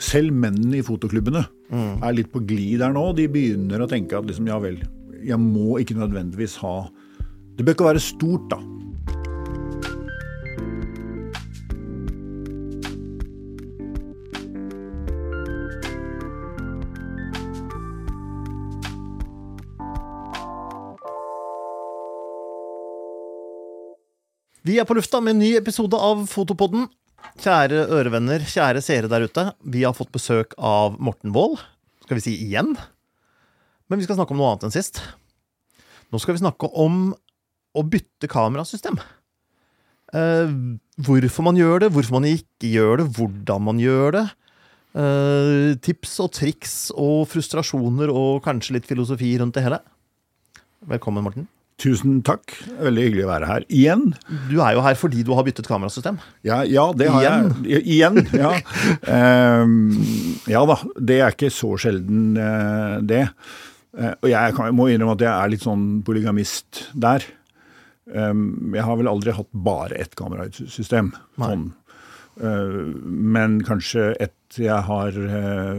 selv mennene i fotoklubbene er litt på glid der nå. De begynner å tenke at liksom, ja vel, jeg må ikke nødvendigvis ha Det bør ikke være stort, da. Vi er på lufta med en ny episode av Fotopodden. Kjære ørevenner, kjære seere der ute. Vi har fått besøk av Morten Wold. Skal vi si igjen? Men vi skal snakke om noe annet enn sist. Nå skal vi snakke om å bytte kamerasystem. Eh, hvorfor man gjør det, hvorfor man ikke gjør det, hvordan man gjør det. Eh, tips og triks og frustrasjoner og kanskje litt filosofi rundt det hele. Velkommen, Morten. Tusen takk. Veldig hyggelig å være her igjen. Du er jo her fordi du har byttet kamerasystem. Ja, ja det har jeg. Igjen. Ja. Ehm, ja da. Det er ikke så sjelden, uh, det. Uh, og jeg, kan, jeg må innrømme at jeg er litt sånn polygamist der. Um, jeg har vel aldri hatt bare ett kamerasystem. Sånn. Eh, men kanskje ett jeg har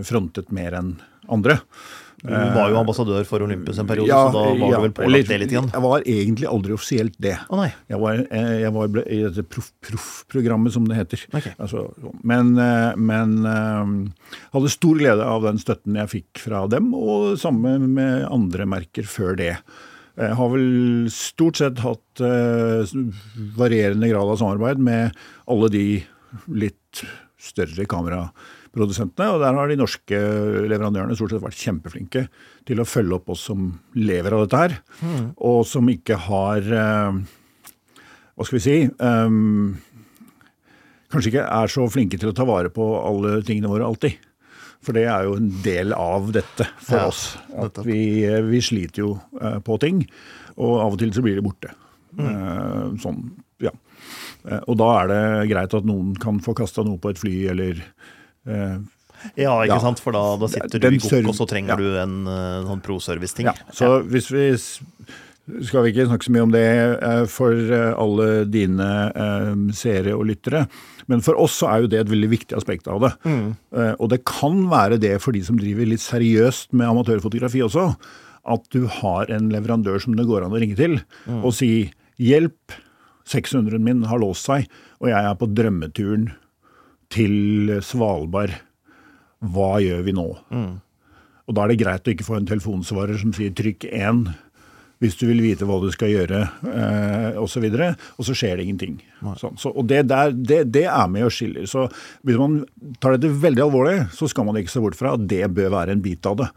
frontet mer enn andre. Du var jo ambassadør for Olympus en periode, så da var ja, du vel pålagt det litt igjen? Jeg var egentlig aldri offisielt det. Å nei. Jeg var, eh, jeg var i dette proff- proff-programmet, som det heter. Okay. Altså, men eh, men eh, hadde stor glede av den støtten jeg fikk fra dem, og samme med andre merker før det. Jeg har vel stort sett hatt eh, varierende grad av samarbeid med alle de litt større kameraprodusentene, og der har de norske leverandørene stort sett vært kjempeflinke til å følge opp oss som lever av dette her, og som ikke har eh, hva skal vi si Um, Kanskje ikke er så flinke til å ta vare på alle tingene våre alltid. For det er jo en del av dette for Ja, oss. At vi, vi sliter jo eh, på ting, og av og til så blir de borte. Mm. sånn, ja. Eh, og da er det greit at noen kan få kasta noe på et fly, eller eh, Ja, ikke Ja. sant? For da, da sitter Den du i gokk, og så trenger ja. du en eh, sånn pro-service-ting. Ja, så hvis vi skal vi ikke snakke så mye om det eh, for eh, alle dine eh, seere og lyttere, men for oss så er jo det et veldig viktig aspekt av det. Mm. Og det kan være det for de som driver litt seriøst med amatørfotografi også, at du har en leverandør som det går an å ringe til og si 'hjelp, 600-en min har låst seg, og jeg er på drømmeturen til Svalbard. Hva gjør vi nå?' Og da er det greit å ikke få en telefonsvarer som sier 'trykk 1' hvis du vil vite hva du skal gjøre, eh, osv., og, og så skjer det ingenting. Sånn, så, og det, der, det, det er med og skiller. Så hvis man tar dette veldig alvorlig, så skal man ikke se bort fra at det bør være en bit av det.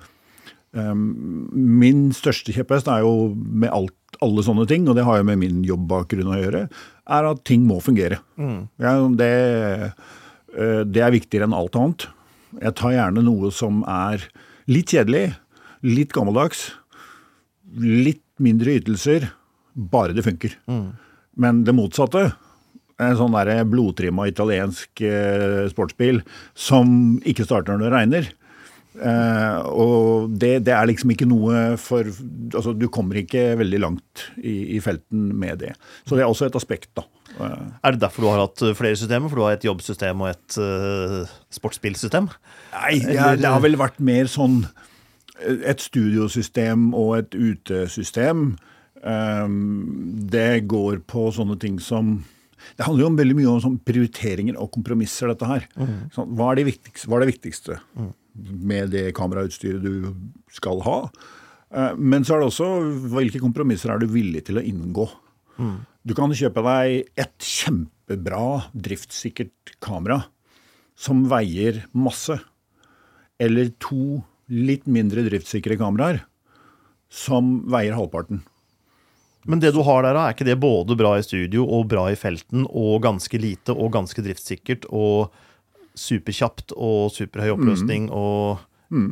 Um, min største kjepphest er jo med alt, alle sånne ting, og det har jo med min jobbbakgrunn å gjøre, er at ting må fungere. Ja, det, det er viktigere enn alt annet. Jeg tar gjerne noe som er litt kjedelig, litt gammeldags, litt mindre ytelser, bare det funker. Men det motsatte, en sånn der blodtrimma italiensk eh, sportsbil som ikke starter når det regner, Uh, og det, det er liksom ikke noe for altså Du kommer ikke veldig langt i, i felten med det. Så det er også et aspekt, da. Er det derfor du har hatt eh, flere systemer? For du har et jobbsystem og et uh, sportsbilsystem? Nei, ja, det har vel vært mer sånn eh, et studiosystem og et utesystem. Um, det går på sånne ting som Det handler jo om veldig mye om sånn prioriteringer og kompromisser, dette her. Sånn, hva, er det hva er det viktigste med det kamerautstyret du skal ha? Uh, Men så er det også hvilke kompromisser er du villig til å inngå. Du kan kjøpe deg et kjempebra, driftssikkert kamera som veier masse, eller to litt mindre driftssikre kameraer som veier halvparten. Men det du har der, er ikke det både bra i studio og bra i felten og ganske lite og ganske driftssikkert og superkjapt og superhøy oppløsning og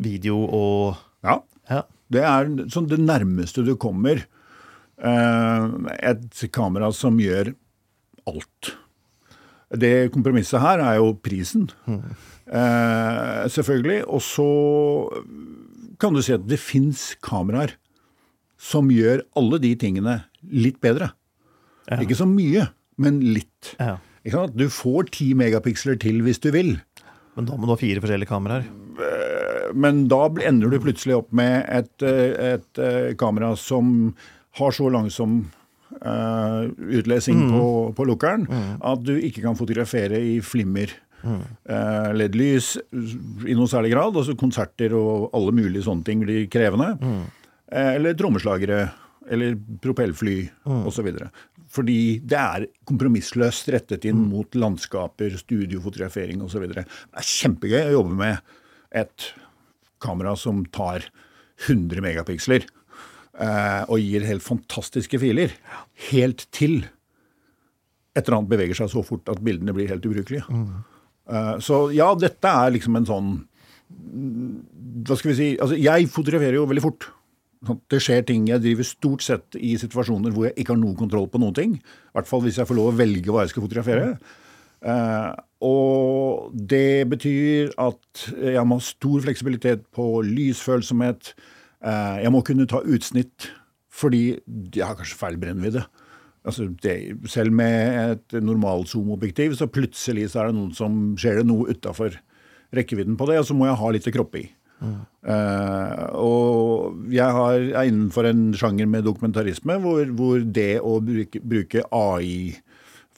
video og Ja, Ja. det er sånn det nærmeste du kommer et kamera som gjør alt. Det kompromisset her er jo prisen, eh, selvfølgelig. Og så kan du si at det fins kameraer som gjør alle de tingene litt bedre. Ja. Ikke så mye, men litt. Ja. Du får ti megapiksler til hvis du vil. Men da må du ha fire forskjellige kameraer. Men da ender du plutselig opp med et, eh, et eh, kamera som har så langsom uh, utlesing på, på lukkeren at du ikke kan fotografere i flimmer. eh, LED-lys i noe særlig grad. Altså konserter og alle mulige sånne ting blir krevende. Uh, eller trommeslagere. Eller propellfly osv. Fordi det er kompromissløst rettet inn mot landskaper, studiofotografering osv. Det er kjempegøy å jobbe med et kamera som tar 100 megapiksler og gir helt fantastiske filer. Helt til et eller annet beveger seg så fort at bildene blir helt ubrukelige. Eh, så ja, dette er liksom en sånn Hva skal vi si Altså, jeg fotograferer jo veldig fort. Sånn, Det skjer ting. Jeg driver stort sett i situasjoner hvor jeg ikke har noen kontroll på noen ting. I hvert fall hvis jeg får lov å velge hva jeg skal fotografere. Uh, og det betyr at jeg må ha stor fleksibilitet på lysfølsomhet. Eh, jeg må kunne ta utsnitt fordi jeg har kanskje feil brennvidde. Altså det, selv med et normalzoom-objektiv, så plutselig så er det noen som skjer det noe utafor rekkevidden på det, og så må jeg ha litt kropp i. i. Uh, og jeg har, er innenfor en sjanger med dokumentarisme hvor, hvor det å bruke, bruke AI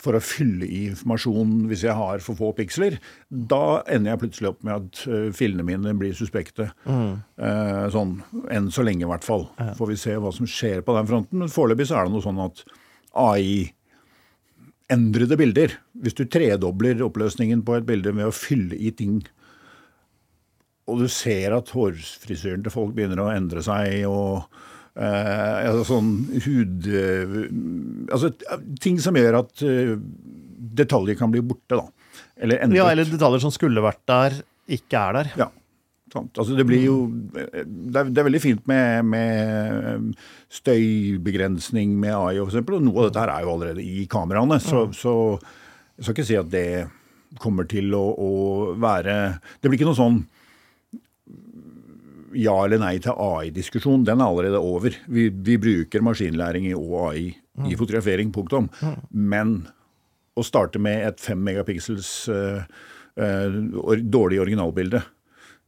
for å fylle i informasjon hvis jeg har for få piksler, da ender jeg plutselig opp med at uh, filene mine blir suspekte. Eh, sånn enn så lenge, i hvert fall. Får vi se hva som skjer på den fronten. Men foreløpig så er det noe sånn at AI endrede bilder. Hvis du tredobler oppløsningen på et bilde med å fylle i ting og du ser at hårfrisyren til folk begynner å endre seg, og eh, altså sånn hud eh, Altså ting som gjør at eh, detaljer kan bli borte, da. Eller endret. Ja, eller detaljer som skulle vært der, ikke er der. Ja, sant. Altså det blir jo Det er, det er veldig fint med, med støybegrensning med AI, f.eks. og noe av dette her er jo allerede i kameraene. Så, så jeg skal ikke si at det kommer til å, å være Det blir ikke noe sånn ja eller nei til AI-diskusjon, den er allerede over. Vi, vi bruker maskinlæring i og AI i fotografering, punktum. Men å starte med et 5 megapiksels uh, uh, dårlig originalbilde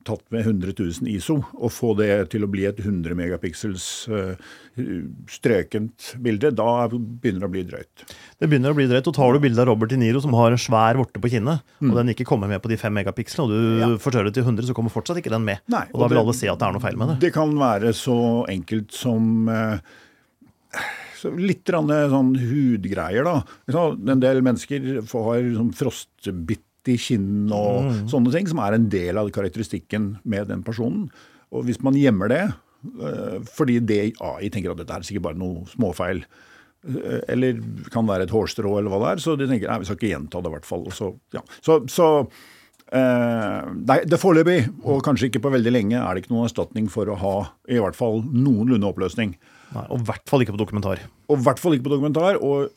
tatt med 100 000 ISO, og få det til å bli et 100 megapiksels eh, strøkent bilde, da begynner det å bli drøyt. Det begynner å bli drøyt. Og tar du bilde av Robert De Niro som har en svær vorte på kinnet, og den ikke kommer med på de fem megapikslene, og du Mm. Ja. forstørrer det til 100, så kommer fortsatt ikke den med. Nei, og da og vil det- alle se at det er noe feil med det. Det kan være så enkelt som eh, så litt sånn hudgreier, da. En del mennesker har sånn frostbitt i kinn og Mm. sånne ting, som er en del av karakteristikken med den personen. Og hvis man gjemmer det, eh, fordi det AI tenker at dette er sikkert bare noe småfeil, eh, eller kan være et hårstrå eller hva det er, så de tenker nei, vi skal ikke gjenta det i hvert fall. Så, ja. så, så eh, nei, det foreløpig, og kanskje ikke på veldig lenge, er det ikke noen erstatning for å ha i hvert fall noenlunde oppløsning. Nei, og i hvert fall ikke på dokumentar. Og i hvert fall ikke på dokumentar, og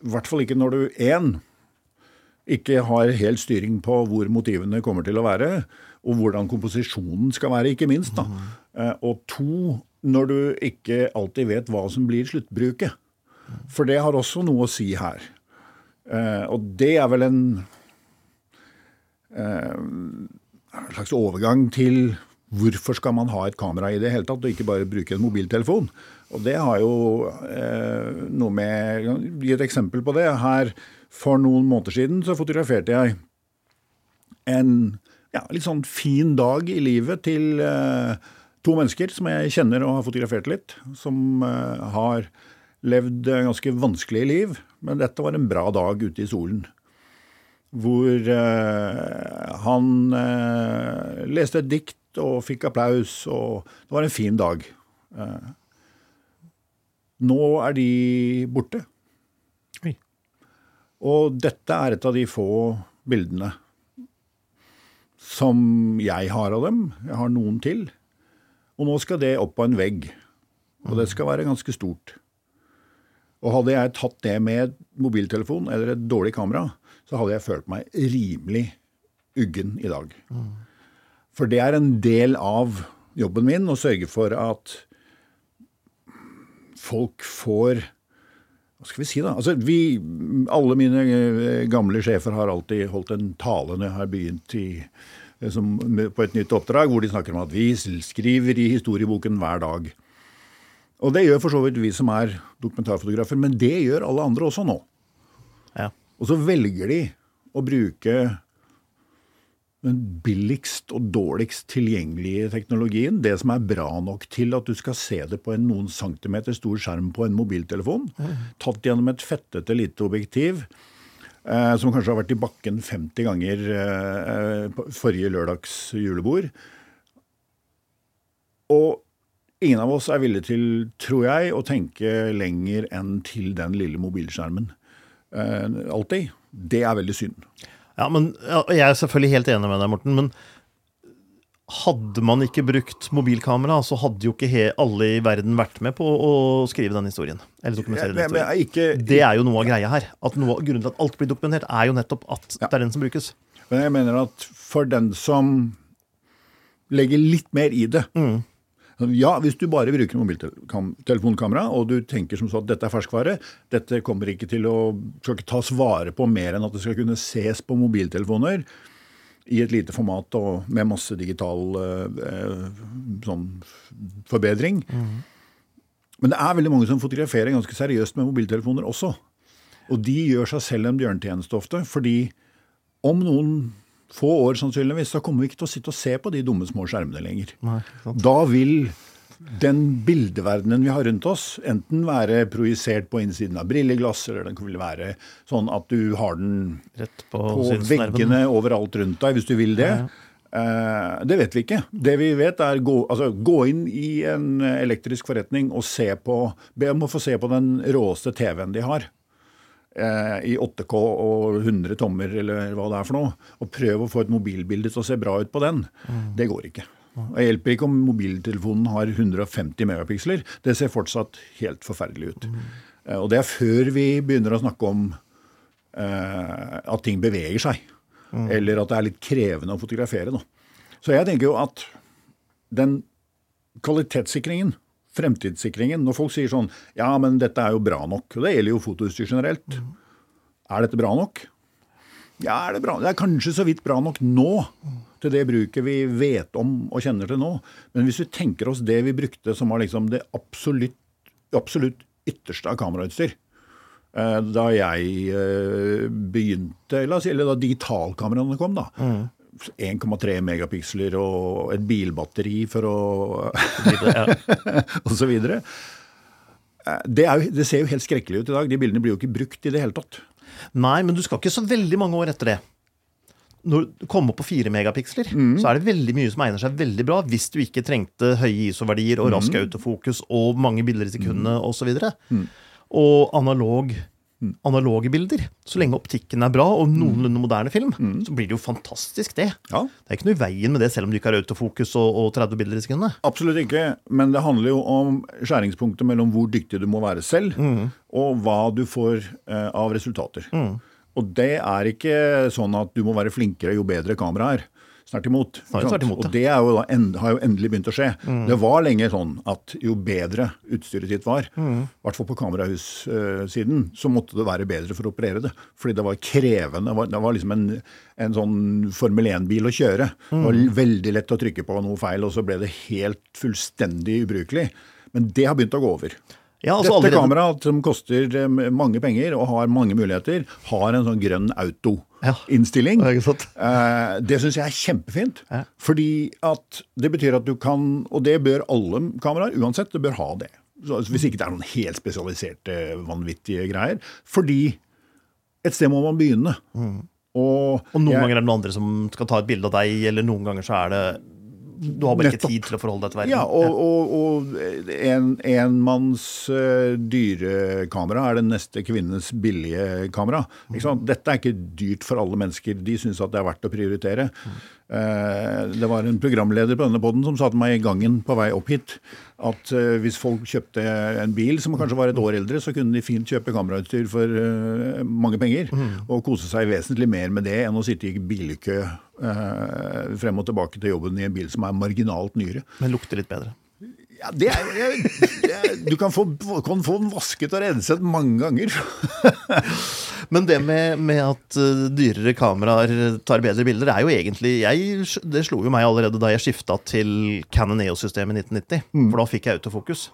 i hvert fall ikke når du én ikke har helt styring på hvor motivene kommer til å være, og hvordan komposisjonen skal være, ikke minst. da. Eh, Og to, når du ikke alltid vet hva som blir sluttbruket. For det har også noe å si her. Eh, Og det er vel en eh, en slags overgang til hvorfor skal man ha et kamera i det hele tatt, og ikke bare bruke en mobiltelefon. Og det har jo eh, noe med Gi et eksempel på det. Her For noen måneder siden så fotograferte jeg en ja, litt sånn fin dag i livet til eh, to mennesker som jeg kjenner og har fotografert litt. Som eh, har levd eh, ganske vanskelige liv, men dette var en bra dag ute i solen hvor eh, han eh, leste et dikt og fikk applaus, og det var en fin dag. Eh, nå er de borte. Og dette er et av de få bildene som jeg har av dem. Jeg har noen til. Og nå skal det opp på en vegg. Og det skal være ganske stort. Og hadde jeg tatt det med mobiltelefon eller et dårlig kamera, så hadde jeg følt meg rimelig uggen i dag. For det er en del av jobben min å sørge for at folk får Hva skal vi si, da? Altså, vi, alle mine eh, gamle sjefer har alltid holdt en tale når jeg har begynt i, eh, som, på et nytt oppdrag, hvor de snakker om at vi skriver i historieboken hver dag. Og det gjør for så vidt vi som er dokumentarfotografer, men det gjør alle andre også nå. Ja. Og så velger de å bruke den billigst og dårligst tilgjengelige teknologien, det som er bra nok til at du skal se det på en noen centimeter stor skjerm på en mobiltelefon, tatt gjennom et fettete lite objektiv, eh, som kanskje har vært i bakken 50 ganger eh, forrige lørdags julebord. Og ingen av oss er villig til, tror jeg, å tenke lenger enn til den lille mobilskjermen. Eh, alltid. Det er veldig synd. Ja, men ja, Jeg er selvfølgelig helt enig med deg, Morten. Men hadde man ikke brukt mobilkamera, så hadde jo ikke alle i verden vært med på å skrive den historien. Eller dokumentere den historien. ikke, Det er jo noe av greia her. At noe, Grunnen til at alt blir dokumentert, er jo nettopp at det er den som brukes. Men jeg mener at for den som legger litt mer i det Ja, hvis du bare bruker mobiltelefonkamera, og du tenker som så at dette er ferskvare, dette kommer ikke til å skal ikke tas vare på mer enn at det skal kunne ses på mobiltelefoner i et lite format og med masse digital eh, sånn forbedring. Men det er veldig mange som fotograferer ganske seriøst med mobiltelefoner også. Og de gjør seg selv en bjørnetjeneste ofte, fordi om noen få år sannsynligvis, så kommer vi ikke til å sitte og se på de dumme små skjermene lenger. Nei. Da vil den bildeverdenen vi har rundt oss, enten være projisert på innsiden av brilleglass, eller den vil være sånn at du har den Rett på, på veggene overalt rundt deg, hvis du vil det. Eh, det vet vi ikke. Det vi vet er gå, altså, gå inn i en elektrisk forretning og se på, be om å få se på den råeste TV-en de har. Eh, I 8K og 100 tommer eller hva det er for noe. Og prøv å få et mobilbilde til å se bra ut på den. Det går ikke. Det hjelper ikke om mobiltelefonen har 150 megapiksler. Det ser fortsatt helt forferdelig ut. Mm. Og det er før vi begynner å snakke om eh, at ting beveger seg. Eller at det er litt krevende å fotografere. Da. Så jeg tenker jo at den kvalitetssikringen, fremtidssikringen Når folk sier sånn Ja, men dette er jo bra nok. Og det gjelder jo fotoutstyr generelt. Er dette bra nok? Ja, er det bra? Det er kanskje så vidt bra nok nå til det bruket vi vet om og kjenner til nå. Men hvis vi tenker oss det vi brukte som var liksom det absolutt, absolutt ytterste av kamerautstyr eh, da jeg eh, begynte, eller da digitalkameraene kom, da. 1,3 megapiksler og et bilbatteri for å og så videre. Eh, Det, jo, det ser jo helt skrekkelig ut i dag. De bildene blir jo ikke brukt i det hele tatt. Nei, men du skal ikke så veldig mange år etter det. Når du kommer opp på 4 megapiksler, Mm. så er det veldig mye som egner seg veldig bra hvis du ikke trengte høye ISO-verdier og Mm. rask autofokus og mange bilder i sekundet osv. Og, så og analog, Mm. Analoge bilder. Så lenge optikken er bra og noenlunde moderne film, Mm. så blir det jo fantastisk, det. Ja, Det er ikke noe i veien med det, selv om du ikke har autofokus og, og 30 bilder i sekundet. Absolutt ikke, men det handler jo om skjæringspunktet mellom hvor dyktig du må være selv, og hva du får eh, av resultater. Og det er ikke sånn at du må være flinkere jo bedre kameraet er. Snart imot. Snart, imot, ja. Og det er jo da end, har jo endelig begynt å skje. Det var lenge sånn at jo bedre utstyret ditt var, i hvert fall på kamerahussiden, så måtte det være bedre for å operere det. Fordi det var krevende. Det var, det var liksom en, en sånn Formel 1-bil å kjøre. Det var veldig lett å trykke på noe feil, og så ble det helt fullstendig ubrukelig. Men det har begynt å gå over. Ja, altså Dette allerede- kameraet, som koster eh, mange penger og har mange muligheter, har en sånn grønn auto-innstilling. Ja, det? Eh, Det syns jeg er kjempefint. Ja. Fordi at det betyr at du kan Og det bør alle kameraer uansett, det bør ha det. Så, altså, hvis ikke det er noen helt spesialiserte, vanvittige greier. Fordi et sted må man begynne. Og, Og noen jeg- ganger er det noen andre som skal ta et bilde av deg, eller noen ganger så er det Du har bare ikke tid til å forholde deg til verden. Ja, og, og, og en, enmanns uh, dyrekamera er den neste kvinnens billige kamera. Dette er ikke dyrt for alle mennesker. De syns at det er verdt å prioritere. Eh, det var en programleder på denne poden som sa til meg i gangen på vei opp hit at eh, hvis folk kjøpte en bil som kanskje var et år eldre, så kunne de fint kjøpe kamerautstyr for eh, mange penger. Og kose seg vesentlig mer med det enn å sitte i bilkø eh, frem og tilbake til jobben i en bil som er marginalt nyere. Men lukter litt bedre. Ja, det er, jeg, jeg, du kan få, kan få den vasket og renset mange ganger. Men det med, med at uh, dyrere kameraer tar bedre bilder, er jo egentlig jeg, Det slo jo meg allerede da jeg skifta til Canon EOS-systemet i 1990. For da fikk jeg autofokus.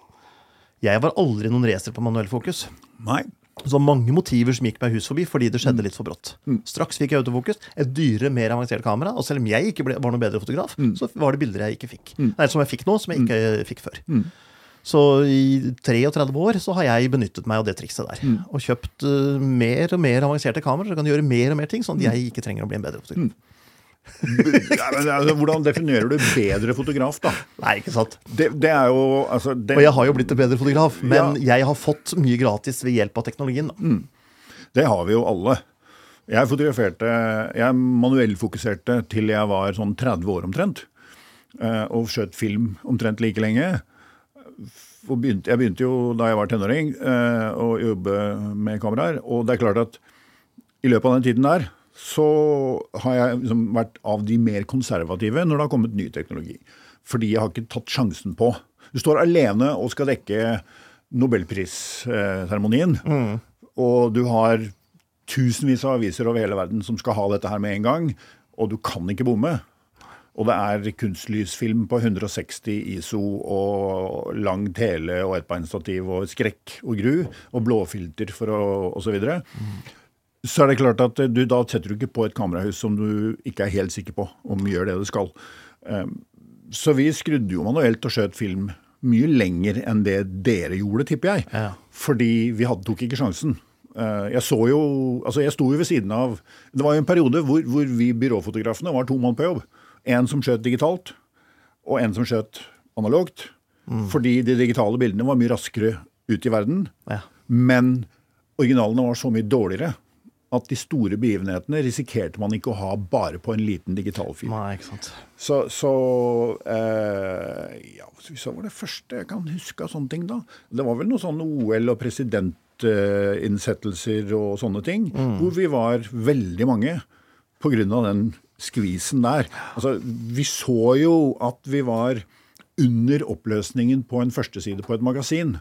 Jeg var aldri noen racer på manuell fokus. Nei. Så mange motiver som gikk meg hus forbi fordi det skjedde litt for brått. Straks fikk jeg autofokus. Et dyrere, mer avansert kamera. Og selv om jeg ikke ble, var noe bedre fotograf, så var det bilder jeg ikke fikk. Nei, som jeg fikk nå, som jeg ikke fikk før. Så i 33 år så har jeg benyttet meg av det trikset der. Og kjøpt uh, mer og mer avanserte kameraer som kan gjøre mer og mer ting, sånn at jeg ikke trenger å bli en bedre fotograf. Ja, altså, hvordan definerer du bedre fotograf, da? Nei, ikke sant? Det, det er jo altså, det, Og jeg har jo blitt en bedre fotograf, men jeg har fått mye gratis ved hjelp av teknologien. Da. Det har vi jo alle. Jeg fotograferte, jeg manuellfokuserte til jeg var sånn 30 år omtrent. eh, Og skjøt film omtrent like lenge. Begynte, jeg begynte jo da jeg var tenåring eh, å jobbe med kameraer. Og det er klart at i løpet av den tiden der så har jeg liksom vært av de mer konservative når det har kommet ny teknologi. Fordi jeg har ikke tatt sjansen på. Du står alene og skal dekke nobelprisseremonien. Og du har tusenvis av aviser over hele verden som skal ha dette her med en gang. Og du kan ikke bomme. Og det er kunstlysfilm på 160 ISO og lang tele og ettbeinstativ og skrekk og gru og blåfilter for å og så videre. Så er det klart at du, da setter du ikke på et kamerahus som du ikke er helt sikker på om gjør det det skal. Um, Så vi skrudde jo manuelt og skjøt film mye lenger enn det dere gjorde, tipper jeg. Ja. Fordi vi hadde, tok ikke sjansen. Eh, Jeg så jo, altså jeg sto jo ved siden av Det var jo en periode hvor, hvor vi byråfotografene var to mann på jobb. En som skjøt digitalt, og en som skjøt analogt. Fordi de digitale bildene var mye raskere ut i verden. Ja. Men originalene var så mye dårligere at de store begivenhetene risikerte man ikke å ha bare på en liten digitalfilm. Nei, ikke sant. Så, så eh, ja, så var det første jeg kan huske av sånne ting, da? Det var vel noe sånn OL og presidentinnsettelser og sånne ting, hvor vi var veldig mange av den skvisen der. Altså, vi så jo at vi var under oppløsningen på en førsteside på et magasin.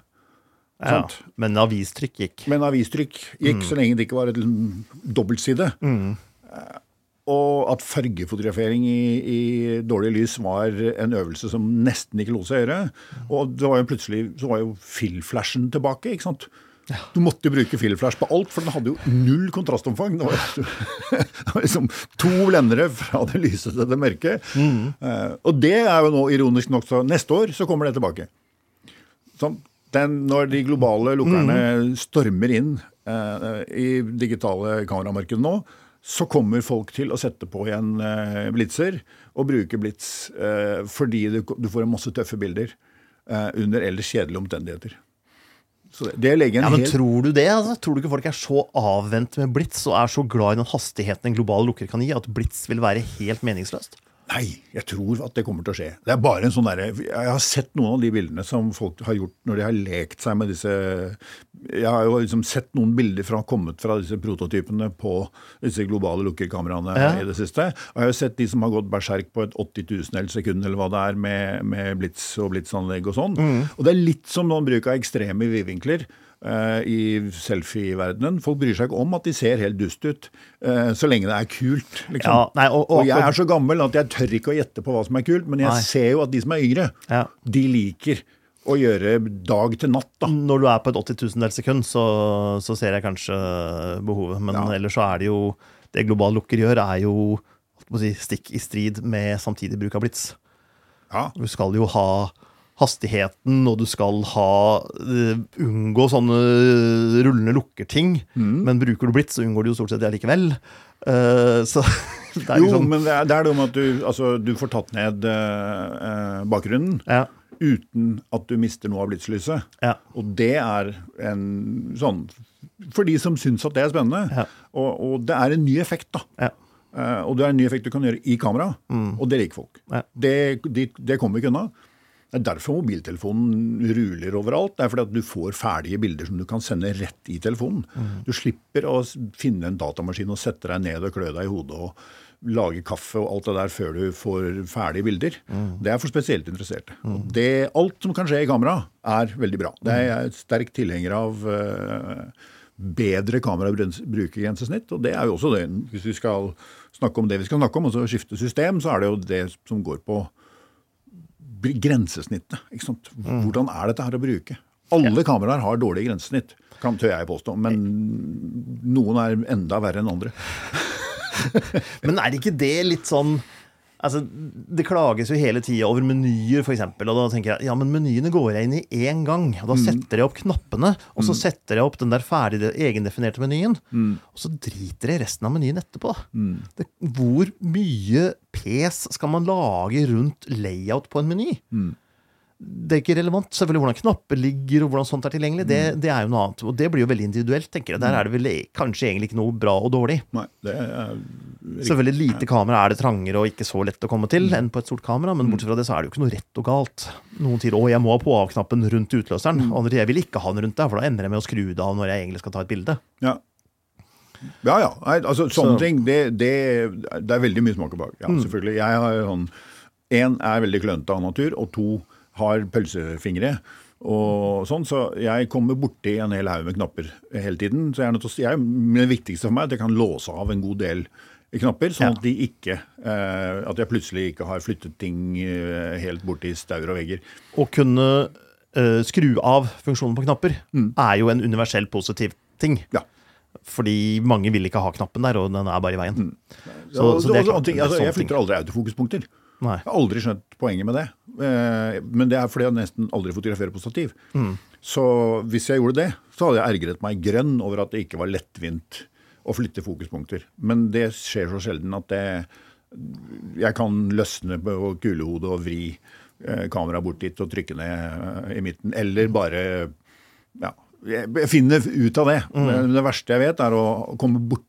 Ja. Men avistrykk gikk. Men avistrykk gikk så lenge det ikke var liksom dobbeltside. Mm. Og at fargefotografering i, i dårlig lys var en øvelse som nesten ikke lot seg gjøre. Og det var jo plutselig så var jo fill-flashen tilbake. ikke sant? Du måtte bruke fill-flash på alt, for den hadde jo null kontrastomfang. Det var, det var liksom to blendere fra det lyse til det mørke. Mm. og det er jo nå ironisk nok så neste år så kommer det tilbake. Sånn, den, når de globale lukkerne stormer inn eh, i digitale kameramarkedet nå, så kommer folk til å sette på igjen eh, blitzer og bruke blits eh, fordi du, du får en masse tøffe bilder eh, under ellers kjedelige omstendigheter. Så det, det legger en Ja, men hel Tror du det? altså? Tror du ikke folk er så avvent med blits og er så glad i den hastigheten en global lukker kan gi, at blits vil være helt meningsløst? Nei, jeg tror at det kommer til å skje. Det er bare en sånn derre Jeg har sett noen av de bildene som folk har gjort når de har lekt seg med disse Jeg har jo liksom sett noen bilder fra kommet fra disse prototypene på disse globale lukkerkameraene Ja. i det siste. Og jeg har jo sett de som har gått berserk på et 80 000 sekund eller hva det er, med, med blits og blitsanlegg og sånn. Og det er litt som noen bruk av ekstreme vidvinkler. Eh, I selfie-verdenen. Folk bryr seg ikke om at de ser helt dust ut, eh, så lenge det er kult. Liksom. Ja, nei, og- og- og jeg er så gammel at jeg tør ikke å gjette på hva som er kult, men jeg Nei. ser jo at de som er yngre, Ja. de liker å gjøre dag til natt. da. Når du er på et 80 000 sekund, så, så ser jeg kanskje behovet. Men Ja. ellers så er det jo Det global lukker gjør, er jo si, stikk i strid med samtidig bruk av blits. Ja. Du skal jo ha hastigheten, og du skal ha uh, unngå sånne rullende lukkerting. Mm. Men bruker du blitt, så unngår du jo stort sett det likevel. Uh, så det er Jo, liksom men det er, det er det med at du, altså, du får tatt ned eh, bakgrunnen ja, uten at du mister noe av blitslyset. ja. Og det er en sånn For de som syns at det er spennende. Ja. Og, og det er en ny effekt, da. ja. Og det er en ny effekt du kan gjøre i kamera, og det liker folk. Mm. Det, de, det kommer vi ikke unna. Det er derfor mobiltelefonen ruler overalt. Det er fordi at du får ferdige bilder som du kan sende rett i telefonen. Du slipper å finne en datamaskin og sette deg ned og klø deg i hodet og lage kaffe og alt det der før du får ferdige bilder. Det er for spesielt interesserte. Og Det, alt som kan skje i kamera, er veldig bra. Det er jeg sterk tilhenger av. Uh, bedre kamerabruk-grensesnitt, og det er jo også det. Hvis vi skal snakke om det vi skal snakke om, altså skifte system, så er det jo det som går på grensesnittet. Ikke sant? Hvordan er dette her å bruke? Alle kameraer har dårlig grensesnitt, kan tør jeg påstå, men noen er enda verre enn andre. Men er ikke det litt sånn Altså, Det klages jo hele tida over menyer, f.eks. Og da tenker jeg ja, men menyene går jeg inn i én gang. og Da setter jeg opp knappene, og så setter jeg opp den der ferdig egendefinerte menyen. Og så driter jeg resten av menyen etterpå. Det, hvor mye pes skal man lage rundt layout på en meny? Det er ikke relevant. Selvfølgelig Hvordan knapper ligger og hvordan sånt er tilgjengelig, det, det er jo noe annet. Og det blir jo veldig individuelt, tenker jeg. Der er det vel kanskje egentlig ikke noe bra og dårlig. Nei, det er Selvfølgelig lite kamera er det trangere og ikke så lett å komme til enn på et stort kamera, men bortsett fra det så er det jo ikke noe rett og galt. Noen sier 'å, jeg må ha på-av-knappen rundt utløseren', og andre jeg vil ikke ha den rundt der, for da ender jeg med å skru det av når jeg egentlig skal ta et bilde. Ja. Ja, ja. Nei, altså, sånne Så- ting, det, det, det er veldig mye smak og bak. Ja, selvfølgelig. Jeg har sånn Én er veldig klønete av natur, og to har pølsefingre. Og sånn, Så jeg kommer borti en hel haug med knapper hele tiden. så jeg er nødt til å jeg, Det viktigste for meg er at jeg kan låse av en god del knapper, sånn Ja. at de ikke eh, At jeg plutselig ikke har flyttet ting eh, helt borti staur og vegger. Å kunne eh, skru av funksjonen på knapper er jo en universell positiv ting. Ja. Fordi mange vil ikke ha knappen der, og den er bare i veien. Så, Og- så det og- klart, ting, altså, jeg flytter aldri autofokuspunkter. Nei. Jeg har aldri skjønt poenget med det. Eh, Men det er fordi jeg nesten aldri fotograferer på stativ. Mm. Så hvis jeg gjorde det, så hadde jeg ergret meg grønn over at det ikke var lettvint å flytte fokuspunkter. Men det skjer så sjelden at det, jeg kan løsne på kulehodet og vri eh, kameraet bort dit og trykke ned eh, i midten. Eller bare ja, jeg finner ut av det. Mm. Men Det verste jeg vet, er å komme borti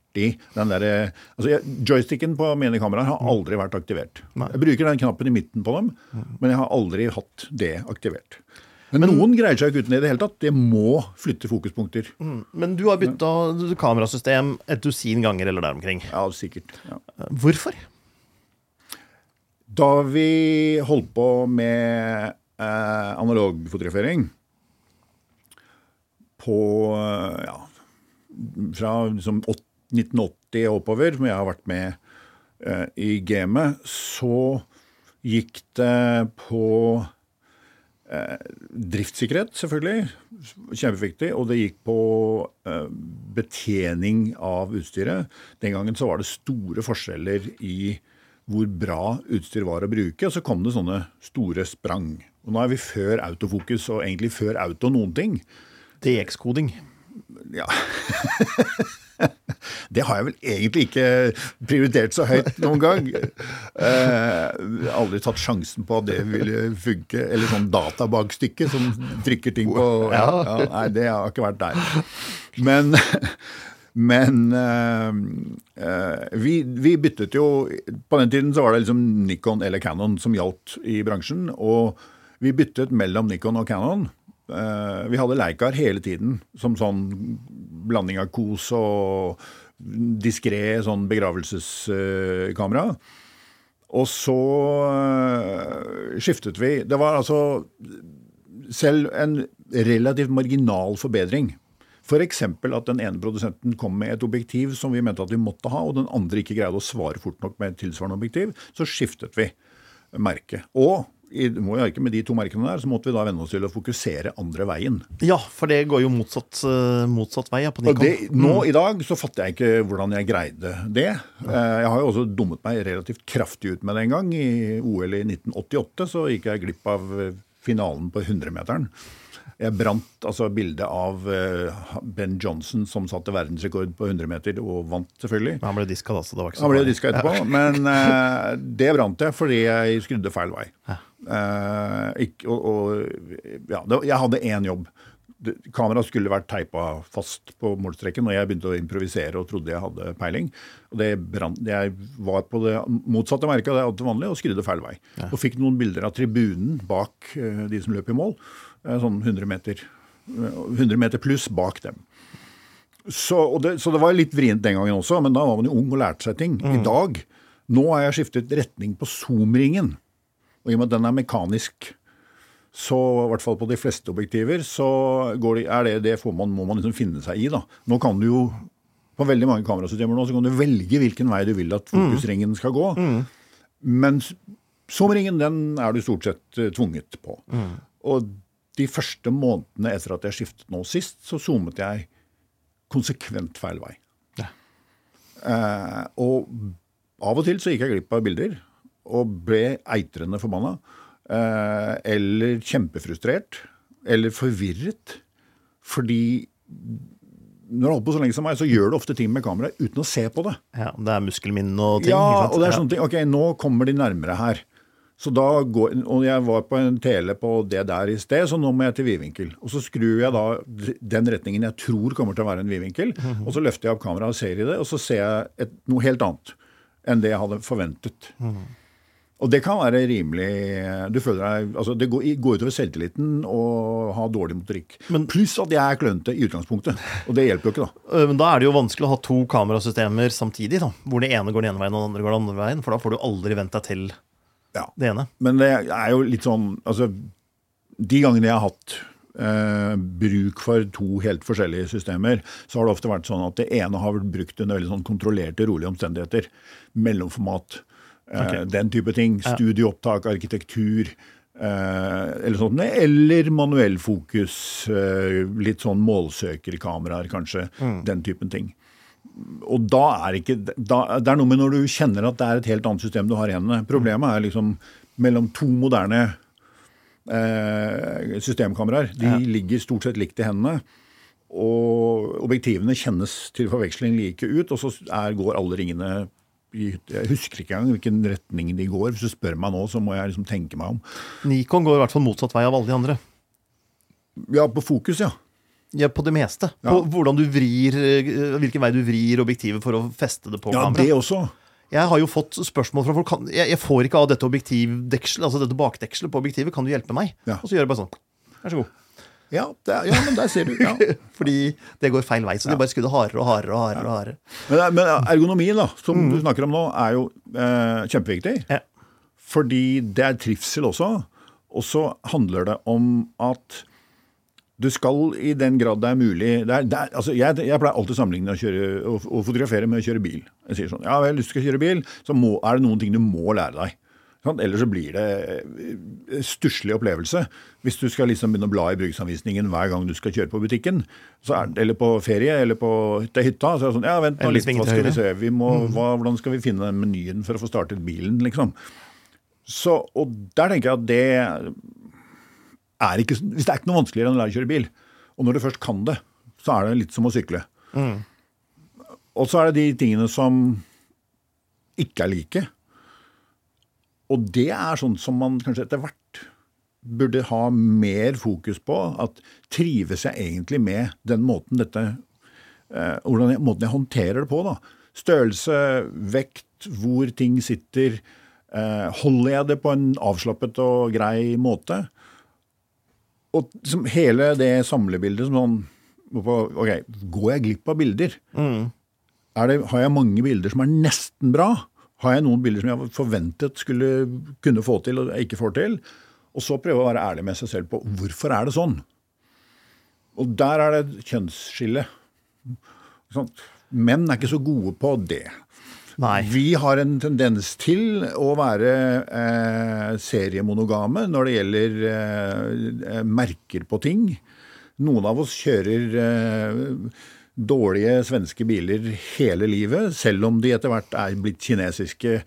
den derre altså Joysticken på mine kameraer har aldri vært aktivert. Jeg bruker den knappen i midten på dem, men jeg har aldri hatt det aktivert. Men, noen greier seg ikke uten det i det hele tatt. Det må flytte fokuspunkter. Men du har bytta kamerasystem et dusin ganger eller der omkring. Ja, sikkert. Ja. Hvorfor? Da vi holdt på med eh, analogfotografering på eh, ja, fra liksom 1980 og oppover, som jeg har vært med eh, i gamet, så gikk det på eh, driftssikkerhet, selvfølgelig. Kjempeviktig. Og det gikk på eh, betjening av utstyret. Den gangen så var det store forskjeller i hvor bra utstyr var å bruke, og så kom det sånne store sprang. Og nå er vi før autofokus, og egentlig før auto noen ting. DX-koding. Ja. Det har jeg vel egentlig ikke prioritert så høyt noen gang. Eh, aldri tatt sjansen på at det ville funke. Eller sånn databakstykke som trykker ting på ja, ja, Nei, det har ikke vært der. Men, men eh, eh, vi, vi byttet jo På den tiden så var det liksom Nikon eller Canon som gjaldt i bransjen. Og vi byttet mellom Nikon og Canon. Eh, vi hadde Leikar hele tiden som sånn blanding av kos og diskré sånn begravelseskamera. og så eh, skiftet vi. Det var altså selv en relativt marginal forbedring. F.eks. at den ene produsenten kom med et objektiv som vi mente at vi måtte ha, og den andre ikke greide å svare fort nok med et tilsvarende objektiv. Så skiftet vi merke. Og i, må jo ikke med de to merkene der, så måtte vi da venne oss til å fokusere andre veien. Ja, for det går jo motsatt, eh, motsatt vei ja, på Nikon. det, nå i dag så fatter jeg ikke hvordan jeg greide det. Eh, Jeg har jo også dummet meg relativt kraftig ut med det en gang. I OL i 1988 så gikk jeg glipp av eh, finalen på 100-meteren. Jeg brant altså bildet av eh, Ben Johnson som satte verdensrekord på 100 meter, og vant selvfølgelig. Han ble diska da, så det var ikke så Han ble diska etterpå, men uh, det brant jeg fordi jeg skrudde feil vei. Eh, ikke, og, og, ja, det, jeg hadde én jobb. Kameraet skulle vært teipa fast på målstreken og jeg begynte å improvisere og trodde jeg hadde peiling. Og det brant, Jeg var på det motsatte merket av det alltid vanlig og skrudde feil vei. Og fikk noen bilder av tribunen bak uh, de som løp i mål. Eh, Sånn 100 meter, eh, 100 meter pluss bak dem. Så, og det, så det var litt vrient den gangen også, men da var man jo ung og lærte seg ting. I dag nå har jeg skiftet retning på zoom-ringen. Og i og med at den er mekanisk, så i hvert fall på de fleste objektiver, så går det, er det, det får man, må man liksom finne seg i. da. Nå kan du jo, på veldig mange kamerasystemer nå, så kan du velge hvilken vei du vil at fokusringen skal gå. Men s- zoom-ringen, den er du stort sett eh, tvunget på. Og de første månedene etter at jeg skiftet nå sist, så zoomet jeg konsekvent feil vei. Ja. Eh, og av og til så gikk jeg glipp av bilder og ble eitrende forbanna. Eh, eller kjempefrustrert. Eller forvirret. Fordi når du holder på så lenge som meg, så gjør du ofte ting med kamera uten å se på det. Ja, det er muskelminne og ting. Ja, og det er sånne ting. Ok, nå kommer de nærmere her. Så da går, og jeg var på en tele på det der i sted, så nå må jeg til vidvinkel. Og så skrur jeg da den retningen jeg tror kommer til å være en vidvinkel, Mhm. og så løfter jeg opp kameraet og ser i det, og så ser jeg et, noe helt annet enn det jeg hadde forventet. Mhm. Og det kan være rimelig du føler deg, altså Det går, går utover selvtilliten å ha dårlig motorikk. Pluss at jeg er klønete i utgangspunktet. Og det hjelper jo ikke, da. Øh, Men da er det jo vanskelig å ha to kamerasystemer samtidig, da. Hvor det ene går den ene veien og det andre går den andre veien. For da får du aldri vent deg til Ja. det ene. Men det er jo litt sånn Altså, de gangene jeg har hatt eh, bruk for to helt forskjellige systemer, så har det ofte vært sånn at det ene har vært brukt under veldig sånn kontrollerte, rolige omstendigheter. Mellomformat. Eh, Den type ting. Studieopptak, arkitektur. Eh, eller sånt, eller manuell fokus. Eh, litt sånn målsøkerkameraer, kanskje. Den typen ting. Og da er ikke da, Det er noe med når du kjenner at det er et helt annet system du har i hendene. Problemet er liksom mellom to moderne eh, systemkameraer. De ligger stort sett likt i hendene. Og objektivene kjennes til forveksling like ut, og så er, går alle ringene Jeg husker ikke engang hvilken retning de går. Hvis du spør meg nå, så må jeg liksom tenke meg om. Nikon går i hvert fall motsatt vei av alle de andre. Ja, på fokus, ja. Ja, på det meste. Ja. På hvordan du vrir, øh, hvilken vei du vrir objektivet for å feste det på Ja, det også. Jeg har jo fått spørsmål fra folk kan, jeg, jeg får ikke av dette objektivdekselet, altså dette bakdekselet på objektivet. Kan du hjelpe meg? Ja. Og så gjør jeg bare sånn. Vær så god. Ja, det er, ja men der ser du. Ja. Fordi det går feil vei. Så de bare skudde hardere og hardere og hardere. og hardere. Men, men ergonomien, da, som du snakker om nå, er jo eh, kjempeviktig. Ja. Fordi det er trivsel også. Og så handler det om at du skal i den grad det er mulig det er, det er, altså jeg, jeg pleier alltid å sammenligne å, kjøre, å, å fotografere med å kjøre bil. Jeg sier sånn Ja vel, du skal kjøre bil, så må, er det noen ting du må lære deg. Sånn? Ellers så blir det eh, stusslig opplevelse. Hvis du skal liksom begynne å bla i bruksanvisningen hver gang du skal kjøre på butikken, så er, eller på ferie, eller på, til hytta, så er det sånn Ja, vent nå litt, hva skal vi se? Vi må, hva, hvordan skal vi finne menyen for å få startet bilen, liksom? Så, og der tenker jeg at det er ikke, hvis det er ikke noe vanskeligere enn å lære å kjøre bil, og når du først kan det, så er det litt som å sykle. Og så er det de tingene som ikke er like. Og det er sånn som man kanskje etter hvert burde ha mer fokus på. At trives jeg egentlig med den måten dette eh, hvordan jeg, Måten jeg håndterer det på, da. Størrelse, vekt, hvor ting sitter. Eh, holder jeg det på en avslappet og grei måte? Og som, hele det samlebildet som sånn Ok, går jeg glipp av bilder? Er det, har jeg mange bilder som er nesten bra? Har jeg noen bilder som jeg forventet skulle kunne få til, og jeg ikke får til? Og så prøve å være ærlig med seg selv på hvorfor er det sånn? Og der er det et kjønnsskille. Menn er ikke så gode på det. Nei. Vi har en tendens til å være eh, seriemonogame når det gjelder eh, merker på ting. Noen av oss kjører eh, dårlige svenske biler hele livet, selv om de etter hvert er blitt kinesiske,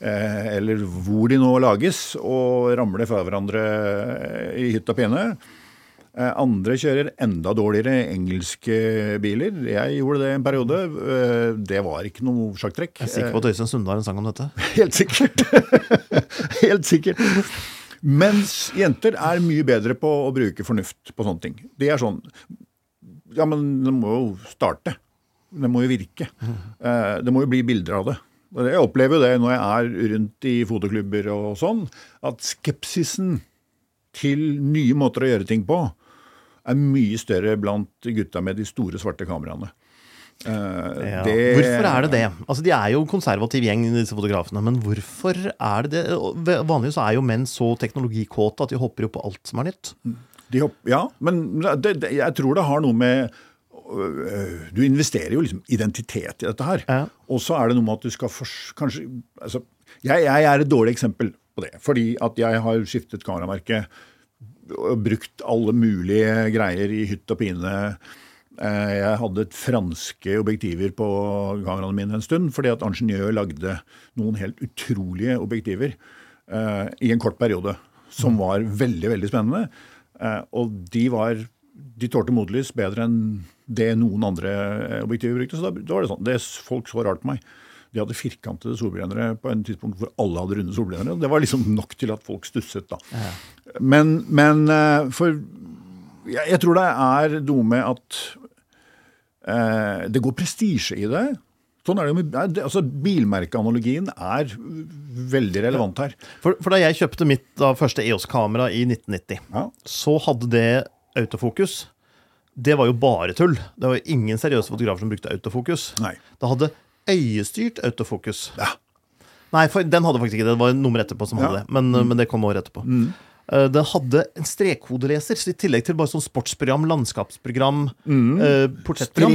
eh, eller hvor de nå lages, og ramler fra hverandre eh, i hytt og pine. Eh, Andre kjører enda dårligere engelske biler. Jeg gjorde det en periode. Eh, Det var ikke noe sjakktrekk. Jeg er sikker på at Øystein Sunde har en sang om dette. Helt sikkert. Helt sikkert. Mens jenter er mye bedre på å bruke fornuft på sånne ting. De er sånn Ja, men det må jo starte. Det må jo virke. Eh, Det må jo bli bilder av det. Jeg opplever jo det når jeg er rundt i fotoklubber og sånn, at skepsisen til nye måter å gjøre ting på er mye større blant gutta med de store, svarte kameraene. Uh, Ja. det- Hvorfor er det det? Altså, De er jo en konservativ gjeng, disse fotografene. Men hvorfor er det det? Vanligvis er jo menn så teknologikåte at de hopper jo på alt som er nytt. De hopp, ja, men det, det, jeg tror det har noe med øh, Du investerer jo liksom identitet i dette her. Ja. Og så er det noe med at du skal for, kanskje altså, jeg, jeg er et dårlig eksempel på det. Fordi at jeg har skiftet kameramerke og brukt alle mulige greier i hytt og pine. Eh, Jeg hadde et franske objektiver på kameraene mine en stund, fordi at Ingeniør lagde noen helt utrolige objektiver uh, i en kort periode, som var veldig, veldig spennende. Uh, og de var de tålte motlys bedre enn det noen andre objektiver brukte. Så da, da var det sånn. Det, folk så rart på meg. De hadde firkantede solbrennere på en tidspunkt hvor alle hadde runde solbrennere. og Det var liksom nok til at folk stusset, da. Men, men eh, for jeg, jeg tror det er noe med at eh, det går prestisje i det. Sånn er det med, altså Bilmerkeanalogien er veldig relevant her. For, for da jeg kjøpte mitt da, første EOS-kamera i 1990, Ja. så hadde det autofokus. Det var jo bare tull. Det var jo ingen seriøse fotografer som brukte autofokus. Nei. Det hadde øyestyrt autofokus. Ja. Nei, for den hadde faktisk ikke det. Det var nummer etterpå som hadde Ja. Mm. det. Men, men det kom året etterpå. Eh, Den hadde en strekkodeleser, så i tillegg til bare sånn sportsprogram, landskapsprogram, eh, portrettprogram,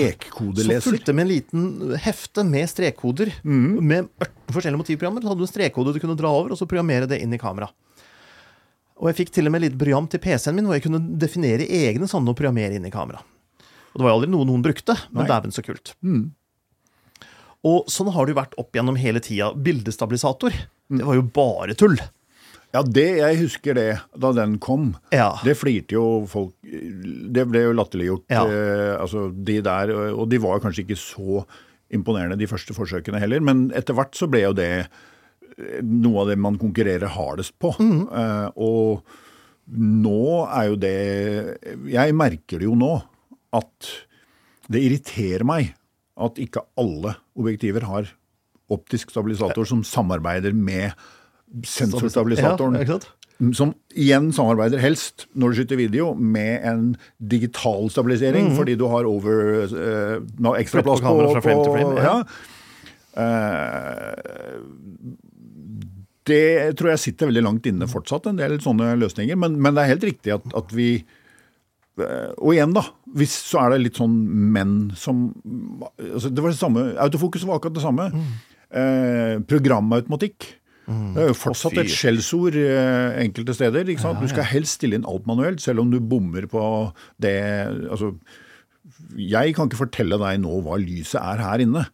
så fulgte med en liten hefte med strekkoder. Mm. Med 18 forskjellige motivprogrammer. Så hadde du en strekkode du kunne dra over, og så programmere det inn i kamera. Og jeg fikk til og med litt program til PC-en min hvor jeg kunne definere egne sånne og programmere inn i kamera. Og det var jo aldri noe noen brukte, men dæven så kult. Og sånn har det jo vært opp gjennom hele tida. Bildestabilisator, det var jo bare tull. Ja, det, jeg husker det da den kom. Ja. Det flirte jo folk Det ble jo latterliggjort. Ja. Eh, altså de der, og de var kanskje ikke så imponerende de første forsøkene heller, men etter hvert så ble jo det eh, noe av det man konkurrerer hardest på. Eh, og nå er jo det Jeg merker det jo nå at det irriterer meg at ikke alle objektiver har optisk stabilisator som samarbeider med sensorstabilisatoren. Ja. Som igjen samarbeider helst, når du skyter video, med en digital stabilisering, fordi du har over eh, no, ekstra plass på på, frame til frame, ja. ja. Eh, det tror jeg sitter veldig langt inne fortsatt, en del sånne løsninger. Men, men det er helt riktig at, at vi Og igjen, da. Hvis så er det litt sånn menn som altså Det var det samme Autofokus var akkurat det samme. Eh, programautomatikk. Det er jo fortsatt et skjellsord eh, enkelte steder. ikke sant? Du skal helst stille inn alt manuelt, selv om du bommer på det altså, Jeg kan ikke fortelle deg nå hva lyset er her inne.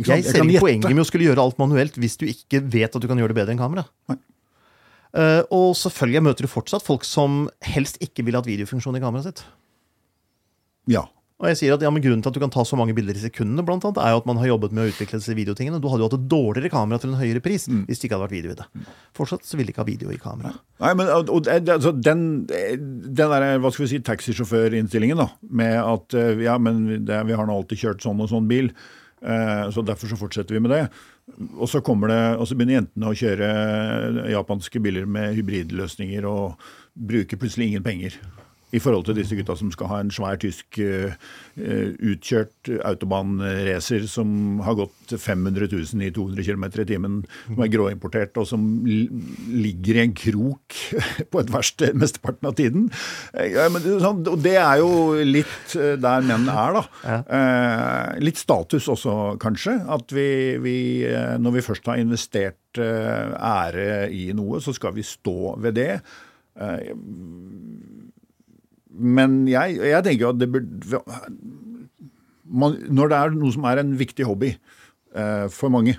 Jeg ser ikke poenget med å skulle gjøre alt manuelt hvis du ikke vet at du kan gjøre det bedre enn kamera. Nei. Eh, og selvfølgelig møter du fortsatt folk som helst ikke vil ha et videofunksjon i kameraet sitt. Ja. Og jeg sier at ja, men Grunnen til at du kan ta så mange bilder i sekundene, blant annet, er jo at man har jobbet med å utvikle disse videotingene. Du hadde jo hatt et dårligere kamera til en høyere pris Mm. hvis det ikke hadde vært video i det. Fortsatt så vil de ikke ha video i kamera. Nei, men og, og, altså, den, den der, hva skal vi si, taxisjåførinnstillingen, da, med at eh, ja, men det, vi har nå alltid kjørt sånn og sånn bil, eh, så derfor så fortsetter vi med det. Og så det, og så begynner jentene å kjøre japanske biler med hybridløsninger og bruker plutselig ingen penger. I forhold til disse gutta som skal ha en svær tysk eh, utkjørt autobahnracer som har gått 500 000 i 200 km i timen, som er gråimportert, og som li- ligger i en krok på et verksted mesteparten av tiden. Eh, Ja, men, det sånn, og det er jo litt der menn er, da. Uh, litt status også, kanskje. At vi, vi når vi først har investert uh, ære i noe, så skal vi stå ved det. Men jeg, jeg tenker at det burde man, Når det er noe som er en viktig hobby eh, for mange,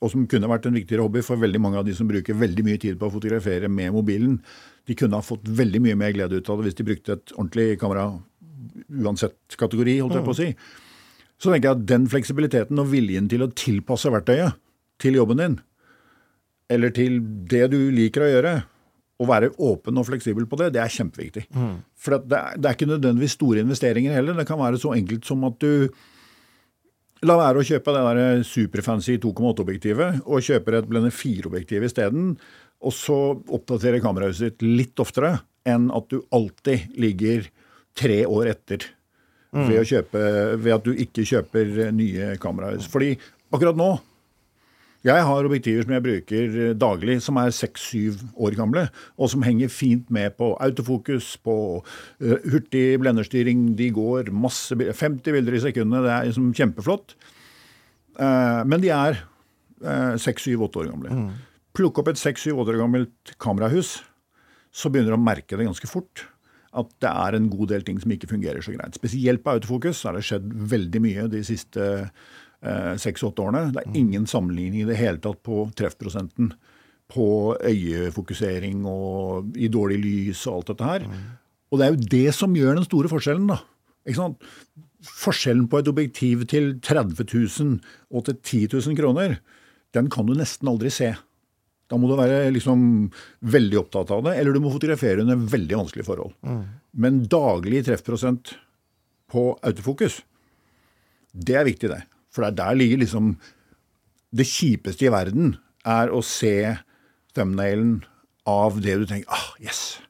og som kunne vært en viktigere hobby for veldig mange av de som bruker veldig mye tid på å fotografere med mobilen, de kunne ha fått veldig mye mer glede ut av det hvis de brukte et ordentlig kamera uansett kategori, holdt jeg på å si. Så tenker jeg at den fleksibiliteten og viljen til å tilpasse verktøyet til jobben din, eller til det du liker å gjøre, å være åpen og fleksibel på det, det er kjempeviktig. For det er, det er ikke nødvendigvis store investeringer heller. Det kan være så enkelt som at du La være å kjøpe det der superfancy 2,8-objektivet og kjøper et Blender 4-objektiv isteden. Og så oppdaterer kamerahuset ditt litt oftere enn at du alltid ligger tre år etter ved, å kjøpe, ved at du ikke kjøper nye kamerahus. Fordi akkurat nå jeg har objektiver som jeg bruker daglig, som er seks-syv år gamle, og som henger fint med på autofokus, på uh, hurtig blenderstyring. De går masse, 50 bilder i sekundet. Det er liksom kjempeflott. Uh, men de er seks, syv, åtte år gamle. Mm. Plukk opp et seks, syv, åtte år gammelt kamerahus, så begynner du å merke det ganske fort at det er en god del ting som ikke fungerer så greit. Spesielt på autofokus har det skjedd veldig mye de siste Eh, seks-åtte årene. Det er ingen sammenligning i det hele tatt på treffprosenten på øyefokusering og i dårlig lys og alt dette her. Og det er jo det som gjør den store forskjellen, da. Ikke sant? Forskjellen på et objektiv til 30 000 og til 10 000 kroner, den kan du nesten aldri se. Da må du være liksom veldig opptatt av det, eller du må fotografere under veldig vanskelige forhold. Mm. Men daglig treffprosent på autofokus, det er viktig, det. For det er der ligger liksom Det kjipeste i verden er å se thumbnailen av det du tenker ah, yes.